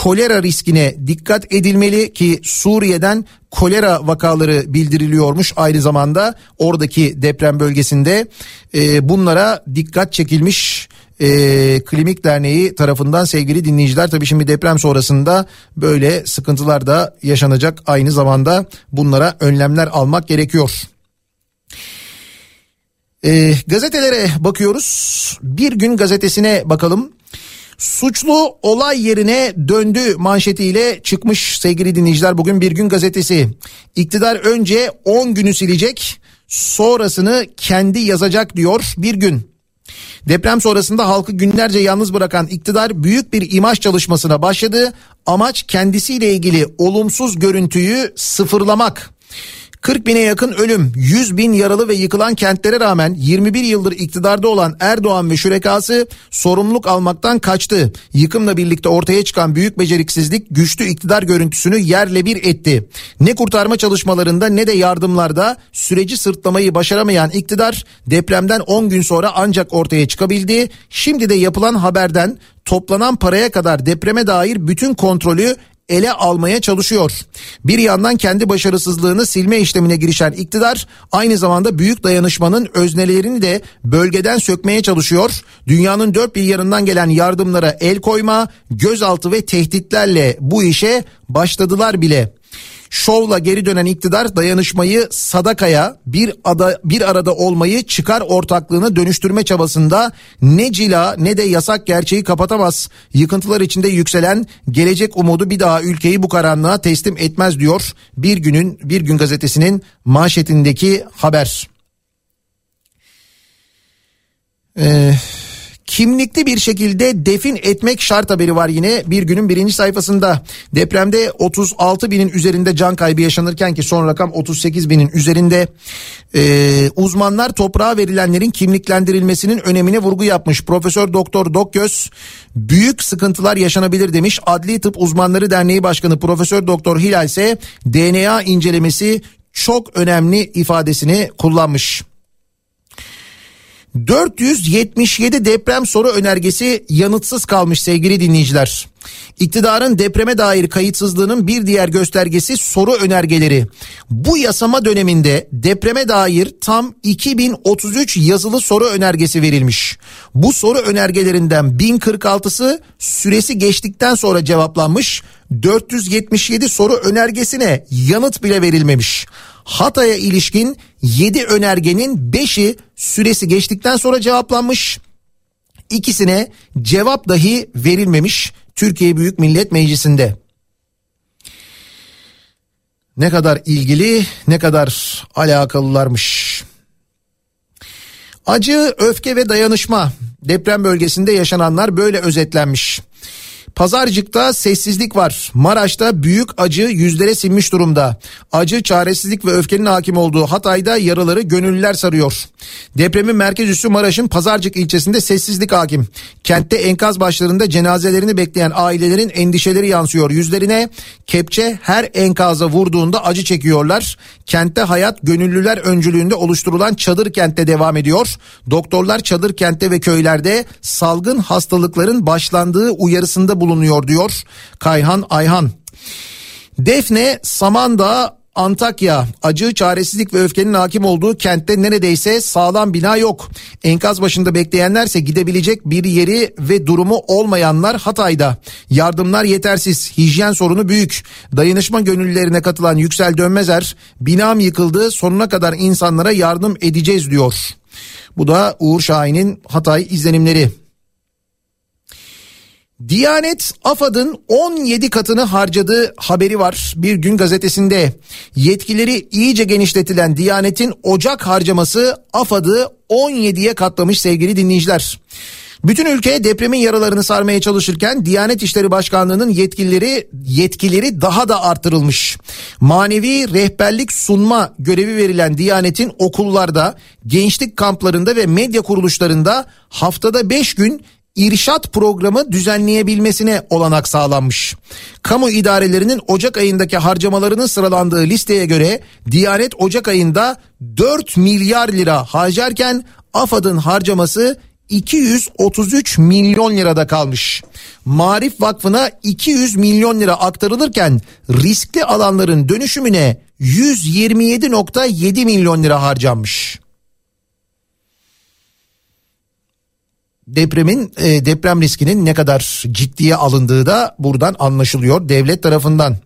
kolera riskine dikkat edilmeli ki Suriye'den kolera vakaları bildiriliyormuş aynı zamanda oradaki deprem bölgesinde e, bunlara dikkat çekilmiş e, Klinik Derneği tarafından sevgili dinleyiciler tabii şimdi deprem sonrasında böyle sıkıntılar da yaşanacak aynı zamanda bunlara önlemler almak gerekiyor. E, gazetelere bakıyoruz bir gün gazetesine bakalım. Suçlu olay yerine döndü manşetiyle çıkmış sevgili dinleyiciler bugün bir gün gazetesi. İktidar önce 10 günü silecek sonrasını kendi yazacak diyor bir gün. Deprem sonrasında halkı günlerce yalnız bırakan iktidar büyük bir imaj çalışmasına başladı. Amaç kendisiyle ilgili olumsuz görüntüyü sıfırlamak. 40 bine yakın ölüm, 100 bin yaralı ve yıkılan kentlere rağmen 21 yıldır iktidarda olan Erdoğan ve şürekası sorumluluk almaktan kaçtı. Yıkımla birlikte ortaya çıkan büyük beceriksizlik güçlü iktidar görüntüsünü yerle bir etti. Ne kurtarma çalışmalarında ne de yardımlarda süreci sırtlamayı başaramayan iktidar depremden 10 gün sonra ancak ortaya çıkabildi. Şimdi de yapılan haberden toplanan paraya kadar depreme dair bütün kontrolü ele almaya çalışıyor. Bir yandan kendi başarısızlığını silme işlemine girişen iktidar aynı zamanda büyük dayanışmanın öznelerini de bölgeden sökmeye çalışıyor. Dünyanın dört bir yanından gelen yardımlara el koyma, gözaltı ve tehditlerle bu işe başladılar bile. Şovla geri dönen iktidar dayanışmayı sadakaya bir ada bir arada olmayı çıkar ortaklığına dönüştürme çabasında ne cila ne de yasak gerçeği kapatamaz. Yıkıntılar içinde yükselen gelecek umudu bir daha ülkeyi bu karanlığa teslim etmez diyor. Bir günün bir gün gazetesinin manşetindeki haber. Ee, kimlikli bir şekilde defin etmek şart haberi var yine bir günün birinci sayfasında. Depremde 36 binin üzerinde can kaybı yaşanırken ki son rakam 38 binin üzerinde. Ee, uzmanlar toprağa verilenlerin kimliklendirilmesinin önemine vurgu yapmış. Profesör Doktor Dokgöz büyük sıkıntılar yaşanabilir demiş. Adli Tıp Uzmanları Derneği Başkanı Profesör Doktor Hilal ise DNA incelemesi çok önemli ifadesini kullanmış. 477 deprem soru önergesi yanıtsız kalmış sevgili dinleyiciler. İktidarın depreme dair kayıtsızlığının bir diğer göstergesi soru önergeleri. Bu yasama döneminde depreme dair tam 2033 yazılı soru önergesi verilmiş. Bu soru önergelerinden 1046'sı süresi geçtikten sonra cevaplanmış. 477 soru önergesine yanıt bile verilmemiş. Hatay'a ilişkin 7 önergenin 5'i süresi geçtikten sonra cevaplanmış. İkisine cevap dahi verilmemiş Türkiye Büyük Millet Meclisi'nde. Ne kadar ilgili, ne kadar alakalılarmış. Acı, öfke ve dayanışma deprem bölgesinde yaşananlar böyle özetlenmiş. Pazarcık'ta sessizlik var. Maraş'ta büyük acı yüzlere sinmiş durumda. Acı, çaresizlik ve öfkenin hakim olduğu Hatay'da yaraları gönüllüler sarıyor. Depremin merkez üssü Maraş'ın Pazarcık ilçesinde sessizlik hakim. Kentte enkaz başlarında cenazelerini bekleyen ailelerin endişeleri yansıyor. Yüzlerine kepçe her enkaza vurduğunda acı çekiyorlar. Kentte hayat gönüllüler öncülüğünde oluşturulan çadır kentte devam ediyor. Doktorlar çadır kentte ve köylerde salgın hastalıkların başlandığı uyarısında bulunuyor diyor Kayhan Ayhan. Defne, Samandağ, Antakya acı, çaresizlik ve öfkenin hakim olduğu kentte neredeyse sağlam bina yok. Enkaz başında bekleyenlerse gidebilecek bir yeri ve durumu olmayanlar Hatay'da. Yardımlar yetersiz, hijyen sorunu büyük. Dayanışma gönüllülerine katılan Yüksel Dönmezer, binam yıkıldı sonuna kadar insanlara yardım edeceğiz diyor. Bu da Uğur Şahin'in Hatay izlenimleri. Diyanet AFAD'ın 17 katını harcadığı haberi var bir gün gazetesinde. Yetkileri iyice genişletilen Diyanet'in Ocak harcaması AFAD'ı 17'ye katlamış sevgili dinleyiciler. Bütün ülke depremin yaralarını sarmaya çalışırken Diyanet İşleri Başkanlığı'nın yetkilileri yetkileri daha da artırılmış. Manevi rehberlik sunma görevi verilen Diyanet'in okullarda, gençlik kamplarında ve medya kuruluşlarında haftada 5 gün irşat programı düzenleyebilmesine olanak sağlanmış. Kamu idarelerinin Ocak ayındaki harcamalarının sıralandığı listeye göre Diyanet Ocak ayında 4 milyar lira harcarken AFAD'ın harcaması 233 milyon lirada kalmış. Marif Vakfı'na 200 milyon lira aktarılırken riskli alanların dönüşümüne 127.7 milyon lira harcanmış. Depremin e, deprem riskinin ne kadar ciddiye alındığı da buradan anlaşılıyor devlet tarafından.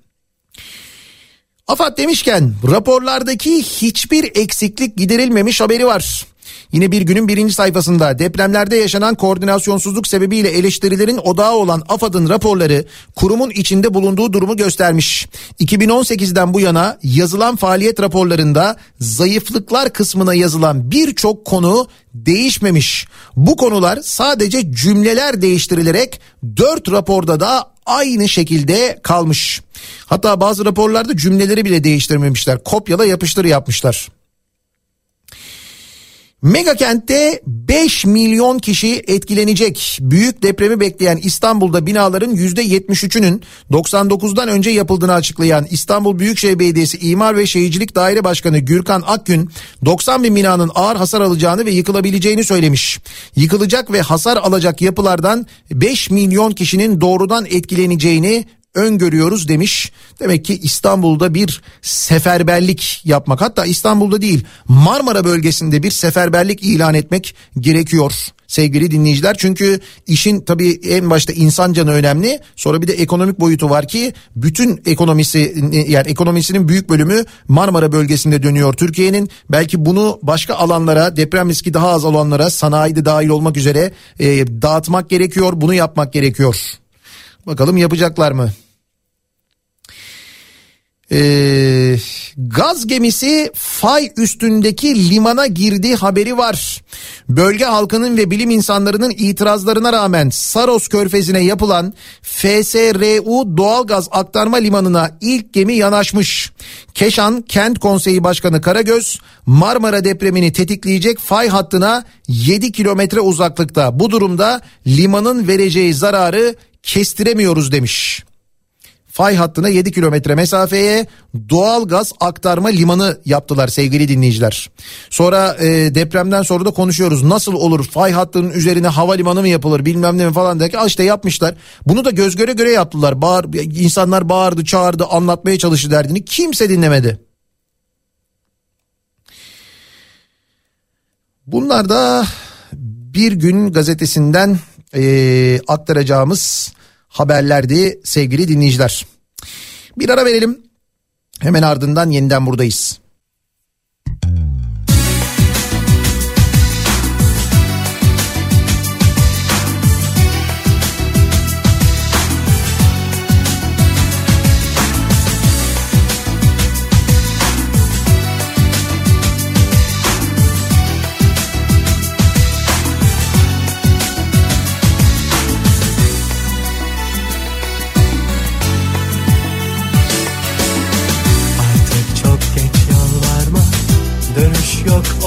AFAD demişken raporlardaki hiçbir eksiklik giderilmemiş haberi var. Yine bir günün birinci sayfasında depremlerde yaşanan koordinasyonsuzluk sebebiyle eleştirilerin odağı olan AFAD'ın raporları kurumun içinde bulunduğu durumu göstermiş. 2018'den bu yana yazılan faaliyet raporlarında zayıflıklar kısmına yazılan birçok konu değişmemiş. Bu konular sadece cümleler değiştirilerek 4 raporda da aynı şekilde kalmış. Hatta bazı raporlarda cümleleri bile değiştirmemişler. Kopyala yapıştır yapmışlar. Mega kentte 5 milyon kişi etkilenecek. Büyük depremi bekleyen İstanbul'da binaların %73'ünün 99'dan önce yapıldığını açıklayan İstanbul Büyükşehir Belediyesi İmar ve Şehircilik Daire Başkanı Gürkan Akgün 90 bin binanın ağır hasar alacağını ve yıkılabileceğini söylemiş. Yıkılacak ve hasar alacak yapılardan 5 milyon kişinin doğrudan etkileneceğini öngörüyoruz demiş. Demek ki İstanbul'da bir seferberlik yapmak hatta İstanbul'da değil Marmara bölgesinde bir seferberlik ilan etmek gerekiyor sevgili dinleyiciler. Çünkü işin tabii en başta insan canı önemli. Sonra bir de ekonomik boyutu var ki bütün ekonomisi yani ekonomisinin büyük bölümü Marmara bölgesinde dönüyor Türkiye'nin. Belki bunu başka alanlara deprem riski daha az olanlara sanayide dahil olmak üzere e, dağıtmak gerekiyor. Bunu yapmak gerekiyor. Bakalım yapacaklar mı? Ee, gaz gemisi fay üstündeki limana girdi haberi var. Bölge halkının ve bilim insanlarının itirazlarına rağmen Saros körfezine yapılan FSRU doğalgaz aktarma limanına ilk gemi yanaşmış. Keşan Kent Konseyi Başkanı Karagöz Marmara depremini tetikleyecek fay hattına 7 kilometre uzaklıkta. Bu durumda limanın vereceği zararı kestiremiyoruz demiş fay hattına 7 kilometre mesafeye doğal gaz aktarma limanı yaptılar sevgili dinleyiciler. Sonra e, depremden sonra da konuşuyoruz nasıl olur fay hattının üzerine havalimanı mı yapılır bilmem ne mi falan derken işte yapmışlar. Bunu da göz göre göre yaptılar. Bağır, insanlar bağırdı çağırdı anlatmaya çalıştı derdini kimse dinlemedi. Bunlar da bir gün gazetesinden e, aktaracağımız haberlerdi sevgili dinleyiciler. Bir ara verelim. Hemen ardından yeniden buradayız.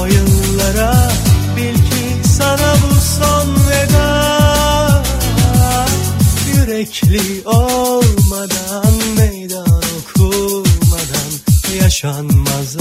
Dönüş yok o yıllara Bil ki sana bu son veda. Yürekli olmadan Meydan okumadan Yaşanmaz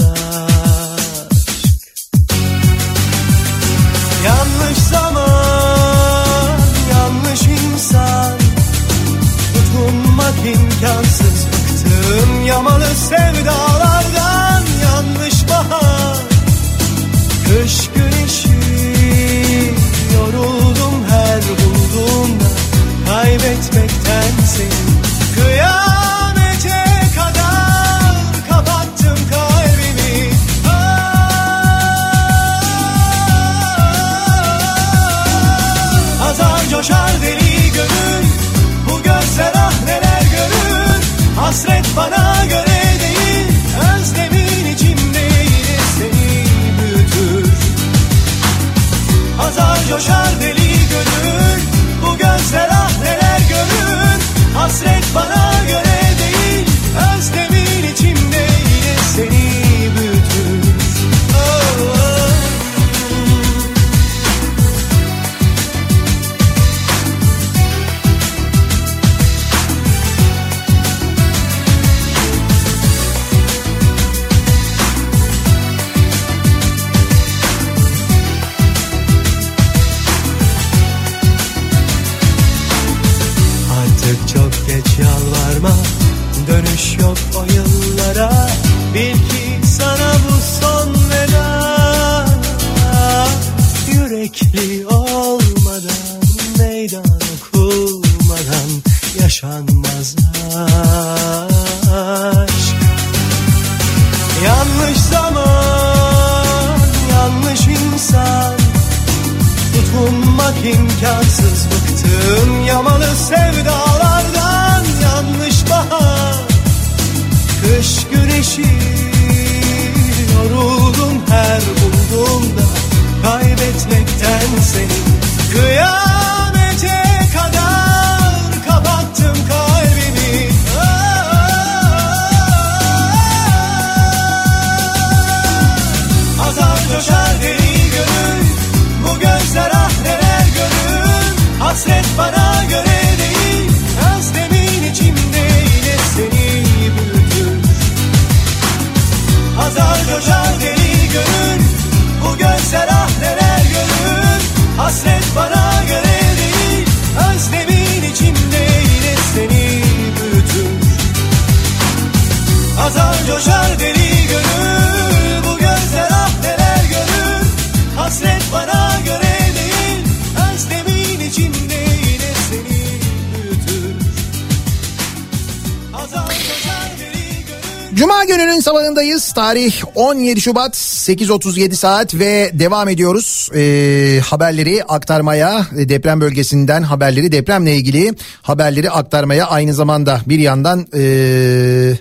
Tarih 17 Şubat 8.37 saat ve devam ediyoruz ee, haberleri aktarmaya e, deprem bölgesinden haberleri depremle ilgili haberleri aktarmaya aynı zamanda bir yandan ee,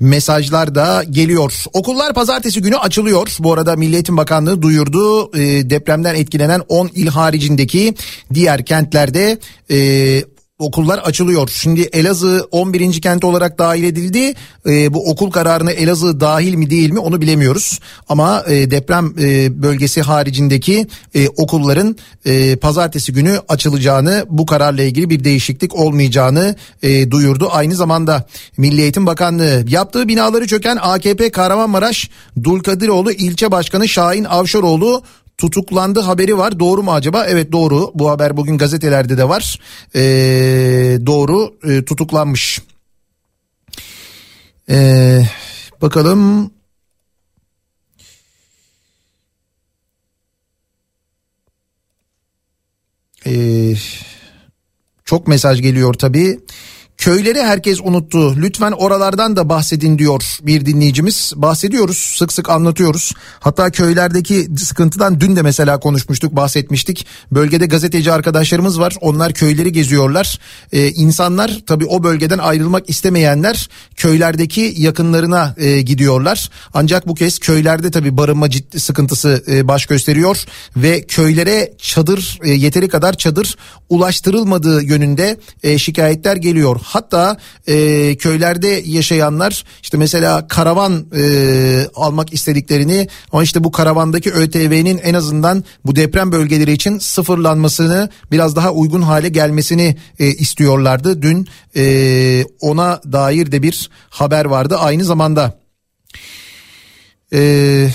mesajlar da geliyor. Okullar pazartesi günü açılıyor. Bu arada Milli Eğitim Bakanlığı duyurdu. Ee, depremden etkilenen 10 il haricindeki diğer kentlerde e, okullar açılıyor. Şimdi Elazığ 11. kent olarak dahil edildi. Ee, bu okul kararına Elazığ dahil mi değil mi onu bilemiyoruz. Ama e, deprem e, bölgesi haricindeki e, okulların e, pazartesi günü açılacağını bu kararla ilgili bir değişiklik olmayacağını e, duyurdu. Aynı zamanda Milli Eğitim Bakanlığı yaptığı binaları çöken AKP Kahramanmaraş Dulkadiroğlu ilçe başkanı Şahin Avşaroğlu tutuklandı haberi var. Doğru mu acaba? Evet doğru. Bu haber bugün gazetelerde de var. Ee, doğru e, tutuklanmış. Ee, bakalım. Ee, çok mesaj geliyor tabii. Köyleri herkes unuttu. Lütfen oralardan da bahsedin diyor bir dinleyicimiz. Bahsediyoruz, sık sık anlatıyoruz. Hatta köylerdeki sıkıntıdan dün de mesela konuşmuştuk, bahsetmiştik. Bölgede gazeteci arkadaşlarımız var. Onlar köyleri geziyorlar. Ee, insanlar tabii o bölgeden ayrılmak istemeyenler köylerdeki yakınlarına e, gidiyorlar. Ancak bu kez köylerde tabii barınma ciddi sıkıntısı e, baş gösteriyor ve köylere çadır e, yeteri kadar çadır ulaştırılmadığı yönünde e, şikayetler geliyor. Hatta e, köylerde yaşayanlar işte mesela karavan e, almak istediklerini ama işte bu karavandaki ÖTV'nin en azından bu deprem bölgeleri için sıfırlanmasını biraz daha uygun hale gelmesini e, istiyorlardı. Dün e, ona dair de bir haber vardı aynı zamanda. Eee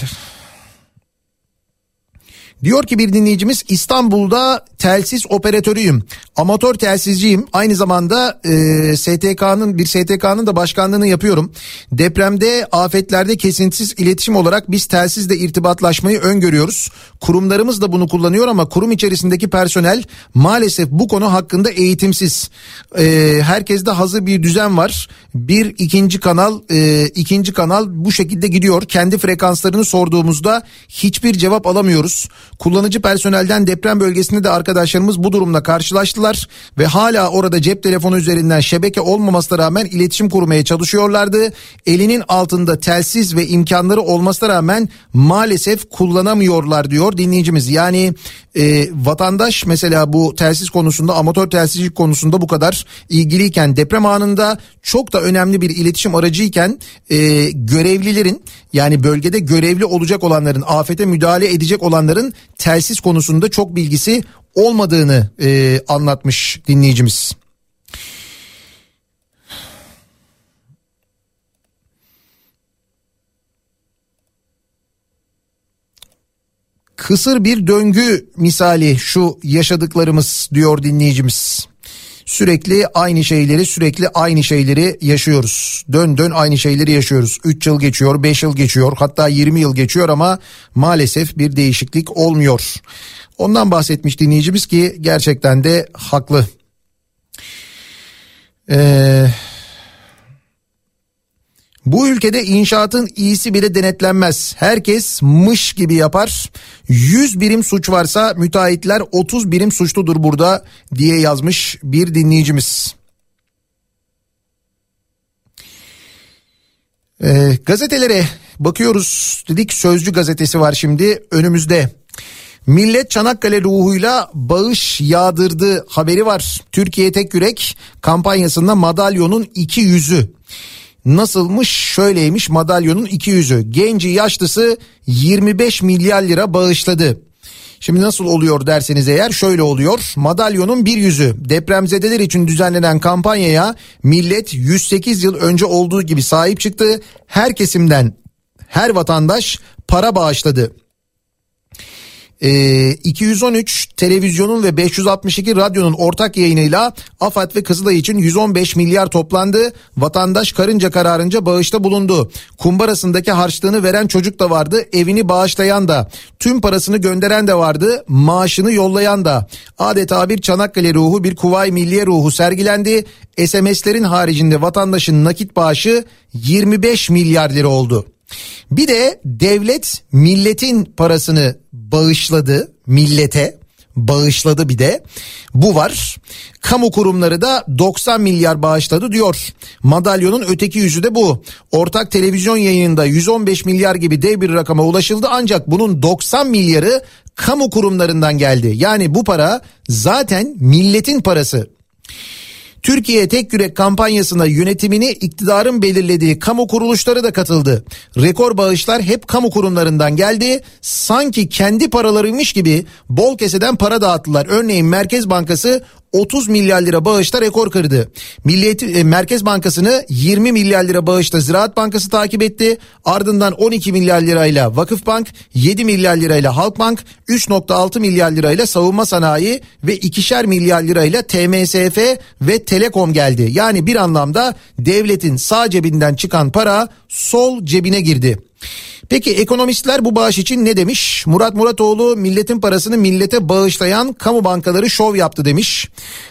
Diyor ki bir dinleyicimiz İstanbul'da telsiz operatörüyüm. Amatör telsizciyim. Aynı zamanda e, STK'nın bir STK'nın da başkanlığını yapıyorum. Depremde, afetlerde kesintisiz iletişim olarak biz telsizle irtibatlaşmayı öngörüyoruz. Kurumlarımız da bunu kullanıyor ama kurum içerisindeki personel maalesef bu konu hakkında eğitimsiz. E, herkeste hazır bir düzen var. Bir ikinci kanal, e, ikinci kanal bu şekilde gidiyor. Kendi frekanslarını sorduğumuzda hiçbir cevap alamıyoruz. Kullanıcı personelden deprem bölgesinde de arkadaşlarımız bu durumla karşılaştılar ve hala orada cep telefonu üzerinden şebeke olmamasına rağmen iletişim kurmaya çalışıyorlardı. Elinin altında telsiz ve imkanları olmasına rağmen maalesef kullanamıyorlar diyor dinleyicimiz. Yani e, vatandaş mesela bu telsiz konusunda amatör telsizcilik konusunda bu kadar ilgiliyken deprem anında çok da önemli bir iletişim aracıyken e, görevlilerin yani bölgede görevli olacak olanların afete müdahale edecek olanların telsiz konusunda çok bilgisi olmadığını e, anlatmış dinleyicimiz. Kısır bir döngü misali şu yaşadıklarımız diyor dinleyicimiz. Sürekli aynı şeyleri sürekli aynı şeyleri yaşıyoruz. Dön dön aynı şeyleri yaşıyoruz. 3 yıl geçiyor 5 yıl geçiyor hatta 20 yıl geçiyor ama maalesef bir değişiklik olmuyor. Ondan bahsetmiş dinleyicimiz ki gerçekten de haklı. Eee... Bu ülkede inşaatın iyisi bile denetlenmez. Herkes mış gibi yapar. 100 birim suç varsa müteahhitler 30 birim suçludur burada diye yazmış bir dinleyicimiz. Ee, gazetelere bakıyoruz dedik Sözcü gazetesi var şimdi önümüzde. Millet Çanakkale ruhuyla bağış yağdırdı haberi var. Türkiye Tek Yürek kampanyasında madalyonun iki yüzü. Nasılmış şöyleymiş madalyonun iki yüzü. Genci yaşlısı 25 milyar lira bağışladı. Şimdi nasıl oluyor derseniz eğer şöyle oluyor. Madalyonun bir yüzü depremzedeler için düzenlenen kampanyaya millet 108 yıl önce olduğu gibi sahip çıktı. Her kesimden her vatandaş para bağışladı. Ee, 213 televizyonun ve 562 radyonun ortak yayınıyla AFAD ve Kızılay için 115 milyar toplandı. Vatandaş karınca kararınca bağışta bulundu. Kumbarasındaki harçlığını veren çocuk da vardı. Evini bağışlayan da. Tüm parasını gönderen de vardı. Maaşını yollayan da. Adeta bir Çanakkale ruhu bir Kuvayi Milliye ruhu sergilendi. SMS'lerin haricinde vatandaşın nakit bağışı 25 milyar lira oldu. Bir de devlet milletin parasını bağışladı millete bağışladı bir de. Bu var. Kamu kurumları da 90 milyar bağışladı diyor. Madalyonun öteki yüzü de bu. Ortak televizyon yayınında 115 milyar gibi dev bir rakama ulaşıldı ancak bunun 90 milyarı kamu kurumlarından geldi. Yani bu para zaten milletin parası. Türkiye Tek Yürek kampanyasına yönetimini iktidarın belirlediği kamu kuruluşları da katıldı. Rekor bağışlar hep kamu kurumlarından geldi. Sanki kendi paralarıymış gibi bol keseden para dağıttılar. Örneğin Merkez Bankası 30 milyar lira bağışta rekor kırdı. Milliyet e, Merkez Bankası'nı 20 milyar lira bağışta Ziraat Bankası takip etti. Ardından 12 milyar lirayla Vakıfbank, 7 milyar lirayla Halkbank, 3.6 milyar lirayla Savunma Sanayi ve 2'şer milyar lirayla TMSF ve Telekom geldi. Yani bir anlamda devletin sağ cebinden çıkan para sol cebine girdi. Peki ekonomistler bu bağış için ne demiş? Murat Muratoğlu milletin parasını millete bağışlayan kamu bankaları şov yaptı demiş.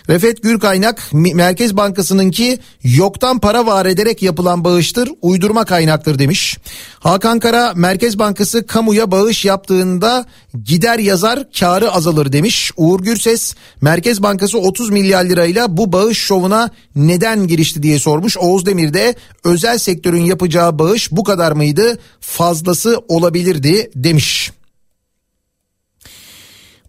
Refet Gürkaynak Merkez Bankası'nınki yoktan para var ederek yapılan bağıştır uydurma kaynaktır demiş. Hakan Kara Merkez Bankası kamuya bağış yaptığında gider yazar karı azalır demiş. Uğur Gürses Merkez Bankası 30 milyar lirayla bu bağış şovuna neden girişti diye sormuş. Oğuz Demir de özel sektörün yapacağı bağış bu kadar mıydı? Fazlası olabilirdi demiş.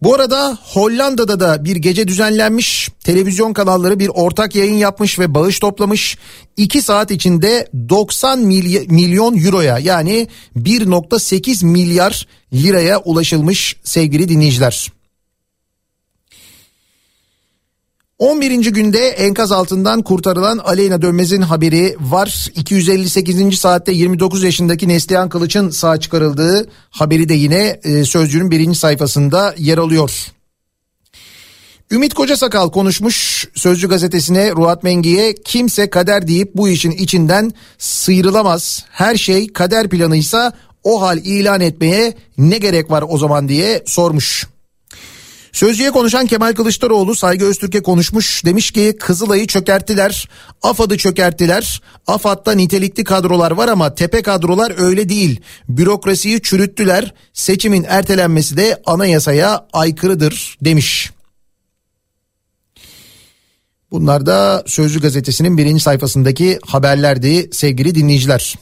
Bu arada Hollanda'da da bir gece düzenlenmiş. Televizyon kanalları bir ortak yayın yapmış ve bağış toplamış. 2 saat içinde 90 milyon euroya yani 1.8 milyar liraya ulaşılmış sevgili dinleyiciler. 11. günde enkaz altından kurtarılan Aleyna Dönmez'in haberi var. 258. saatte 29 yaşındaki Neslihan Kılıç'ın sağ çıkarıldığı haberi de yine e, Sözcü'nün birinci sayfasında yer alıyor. Ümit Kocasakal konuşmuş Sözcü gazetesine Ruat Mengi'ye kimse kader deyip bu işin içinden sıyrılamaz. Her şey kader planıysa o hal ilan etmeye ne gerek var o zaman diye sormuş. Sözcüye konuşan Kemal Kılıçdaroğlu Saygı Öztürk'e konuşmuş. Demiş ki Kızılay'ı çökerttiler. AFAD'ı çökerttiler. AFAD'da nitelikli kadrolar var ama tepe kadrolar öyle değil. Bürokrasiyi çürüttüler. Seçimin ertelenmesi de anayasaya aykırıdır demiş. Bunlar da Sözcü gazetesinin birinci sayfasındaki haberlerdi sevgili dinleyiciler.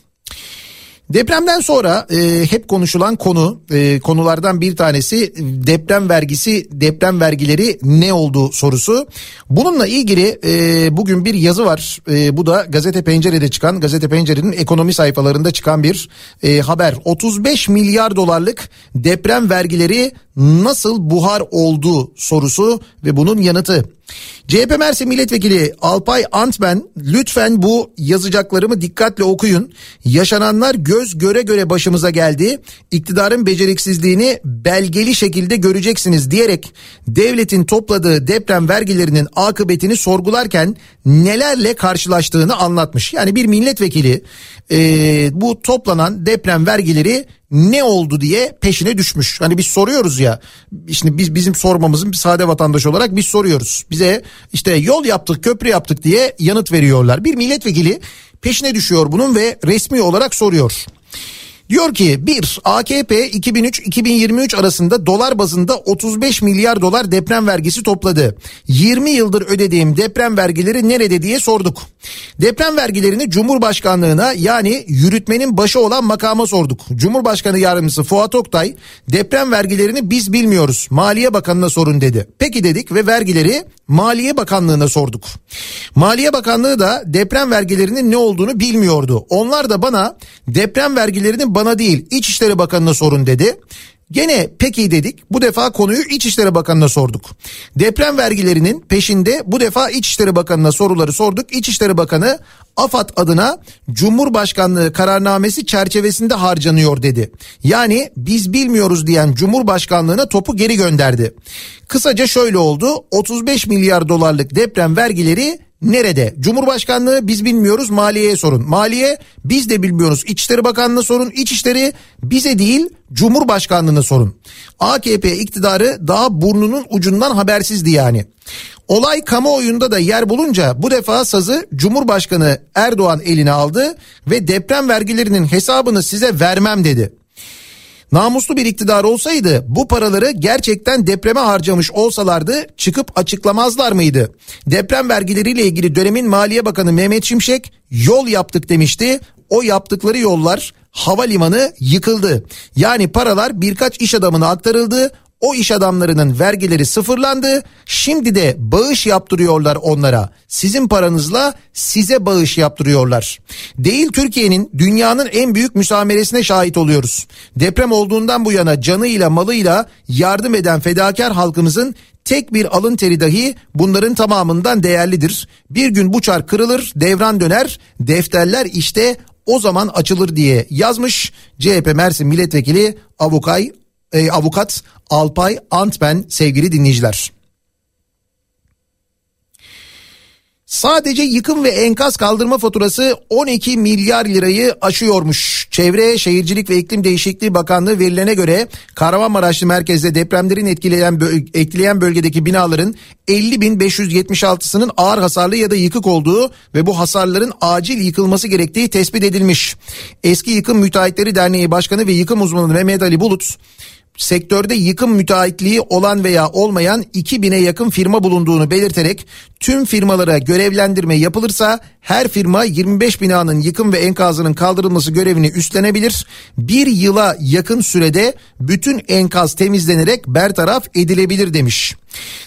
Depremden sonra e, hep konuşulan konu e, konulardan bir tanesi deprem vergisi deprem vergileri ne oldu sorusu. Bununla ilgili e, bugün bir yazı var. E, bu da Gazete Pencere'de çıkan Gazete Pencere'nin ekonomi sayfalarında çıkan bir e, haber. 35 milyar dolarlık deprem vergileri nasıl buhar oldu sorusu ve bunun yanıtı. CHP Mersin Milletvekili Alpay Antmen lütfen bu yazacaklarımı dikkatle okuyun. Yaşananlar göz göre göre başımıza geldi. İktidarın beceriksizliğini belgeli şekilde göreceksiniz diyerek devletin topladığı deprem vergilerinin akıbetini sorgularken nelerle karşılaştığını anlatmış. Yani bir milletvekili e, bu toplanan deprem vergileri ne oldu diye peşine düşmüş. Hani biz soruyoruz ya işte biz bizim sormamızın bir sade vatandaş olarak biz soruyoruz. Bize işte yol yaptık köprü yaptık diye yanıt veriyorlar. Bir milletvekili peşine düşüyor bunun ve resmi olarak soruyor. Diyor ki bir AKP 2003-2023 arasında dolar bazında 35 milyar dolar deprem vergisi topladı. 20 yıldır ödediğim deprem vergileri nerede diye sorduk. Deprem vergilerini Cumhurbaşkanlığına yani yürütmenin başı olan makama sorduk. Cumhurbaşkanı yardımcısı Fuat Oktay deprem vergilerini biz bilmiyoruz. Maliye Bakanı'na sorun dedi. Peki dedik ve vergileri Maliye Bakanlığı'na sorduk. Maliye Bakanlığı da deprem vergilerinin ne olduğunu bilmiyordu. Onlar da bana deprem vergilerinin bana değil İçişleri Bakanı'na sorun dedi. Gene peki dedik. Bu defa konuyu İçişleri Bakanı'na sorduk. Deprem vergilerinin peşinde bu defa İçişleri Bakanı'na soruları sorduk. İçişleri Bakanı AFAD adına Cumhurbaşkanlığı kararnamesi çerçevesinde harcanıyor dedi. Yani biz bilmiyoruz diyen Cumhurbaşkanlığına topu geri gönderdi. Kısaca şöyle oldu. 35 milyar dolarlık deprem vergileri Nerede? Cumhurbaşkanlığı biz bilmiyoruz maliyeye sorun. Maliye biz de bilmiyoruz. İçişleri Bakanlığı'na sorun. İçişleri bize değil Cumhurbaşkanlığı'na sorun. AKP iktidarı daha burnunun ucundan habersizdi yani. Olay kamuoyunda da yer bulunca bu defa sazı Cumhurbaşkanı Erdoğan eline aldı ve deprem vergilerinin hesabını size vermem dedi. Namuslu bir iktidar olsaydı bu paraları gerçekten depreme harcamış olsalardı çıkıp açıklamazlar mıydı? Deprem vergileriyle ilgili dönemin Maliye Bakanı Mehmet Şimşek yol yaptık demişti. O yaptıkları yollar havalimanı yıkıldı. Yani paralar birkaç iş adamına aktarıldı. O iş adamlarının vergileri sıfırlandı. Şimdi de bağış yaptırıyorlar onlara. Sizin paranızla size bağış yaptırıyorlar. Değil Türkiye'nin dünyanın en büyük müsameresine şahit oluyoruz. Deprem olduğundan bu yana canıyla malıyla yardım eden fedakar halkımızın tek bir alın teri dahi bunların tamamından değerlidir. Bir gün bu çark kırılır, devran döner, defterler işte o zaman açılır diye yazmış CHP Mersin Milletvekili Avukay e, avukat Alpay Antben sevgili dinleyiciler. Sadece yıkım ve enkaz kaldırma faturası 12 milyar lirayı aşıyormuş. Çevre, Şehircilik ve İklim Değişikliği Bakanlığı verilerine göre Kahramanmaraşlı merkezde depremlerin etkileyen, etkileyen bölgedeki binaların 50.576'sının ağır hasarlı ya da yıkık olduğu ve bu hasarların acil yıkılması gerektiği tespit edilmiş. Eski Yıkım Müteahhitleri Derneği Başkanı ve yıkım uzmanı Mehmet Ali Bulut sektörde yıkım müteahhitliği olan veya olmayan 2000'e yakın firma bulunduğunu belirterek tüm firmalara görevlendirme yapılırsa her firma 25 binanın yıkım ve enkazının kaldırılması görevini üstlenebilir. Bir yıla yakın sürede bütün enkaz temizlenerek bertaraf edilebilir demiş.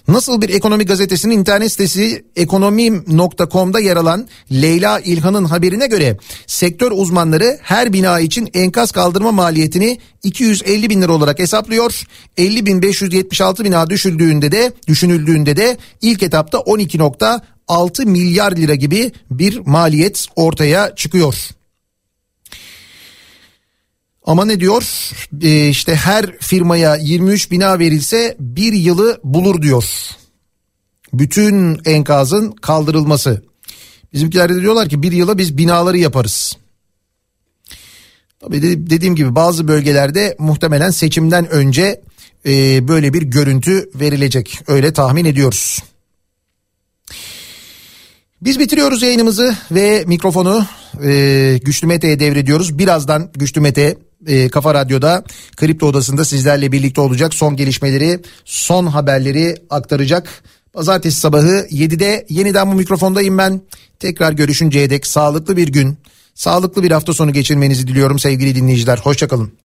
Nasıl bir ekonomi gazetesinin internet sitesi ekonomi.com'da yer alan Leyla İlhan'ın haberine göre sektör uzmanları her bina için enkaz kaldırma maliyetini 250 bin lira olarak hesaplıyor. 50 bin 576 bina düşüldüğünde de düşünüldüğünde de ilk etapta 12.6 milyar lira gibi bir maliyet ortaya çıkıyor. Ama ne diyor? Ee, işte her firmaya 23 bina verilse bir yılı bulur diyor. Bütün enkazın kaldırılması. Bizimkiler de diyorlar ki bir yıla biz binaları yaparız. Tabii dediğim gibi bazı bölgelerde muhtemelen seçimden önce e, böyle bir görüntü verilecek. Öyle tahmin ediyoruz. Biz bitiriyoruz yayınımızı ve mikrofonu e, Güçlü Mete'ye devrediyoruz. Birazdan Güçlü Mete e, Kafa Radyo'da Kripto Odası'nda sizlerle birlikte olacak. Son gelişmeleri, son haberleri aktaracak. Pazartesi sabahı 7'de yeniden bu mikrofondayım ben. Tekrar görüşünceye dek sağlıklı bir gün, sağlıklı bir hafta sonu geçirmenizi diliyorum sevgili dinleyiciler. Hoşçakalın.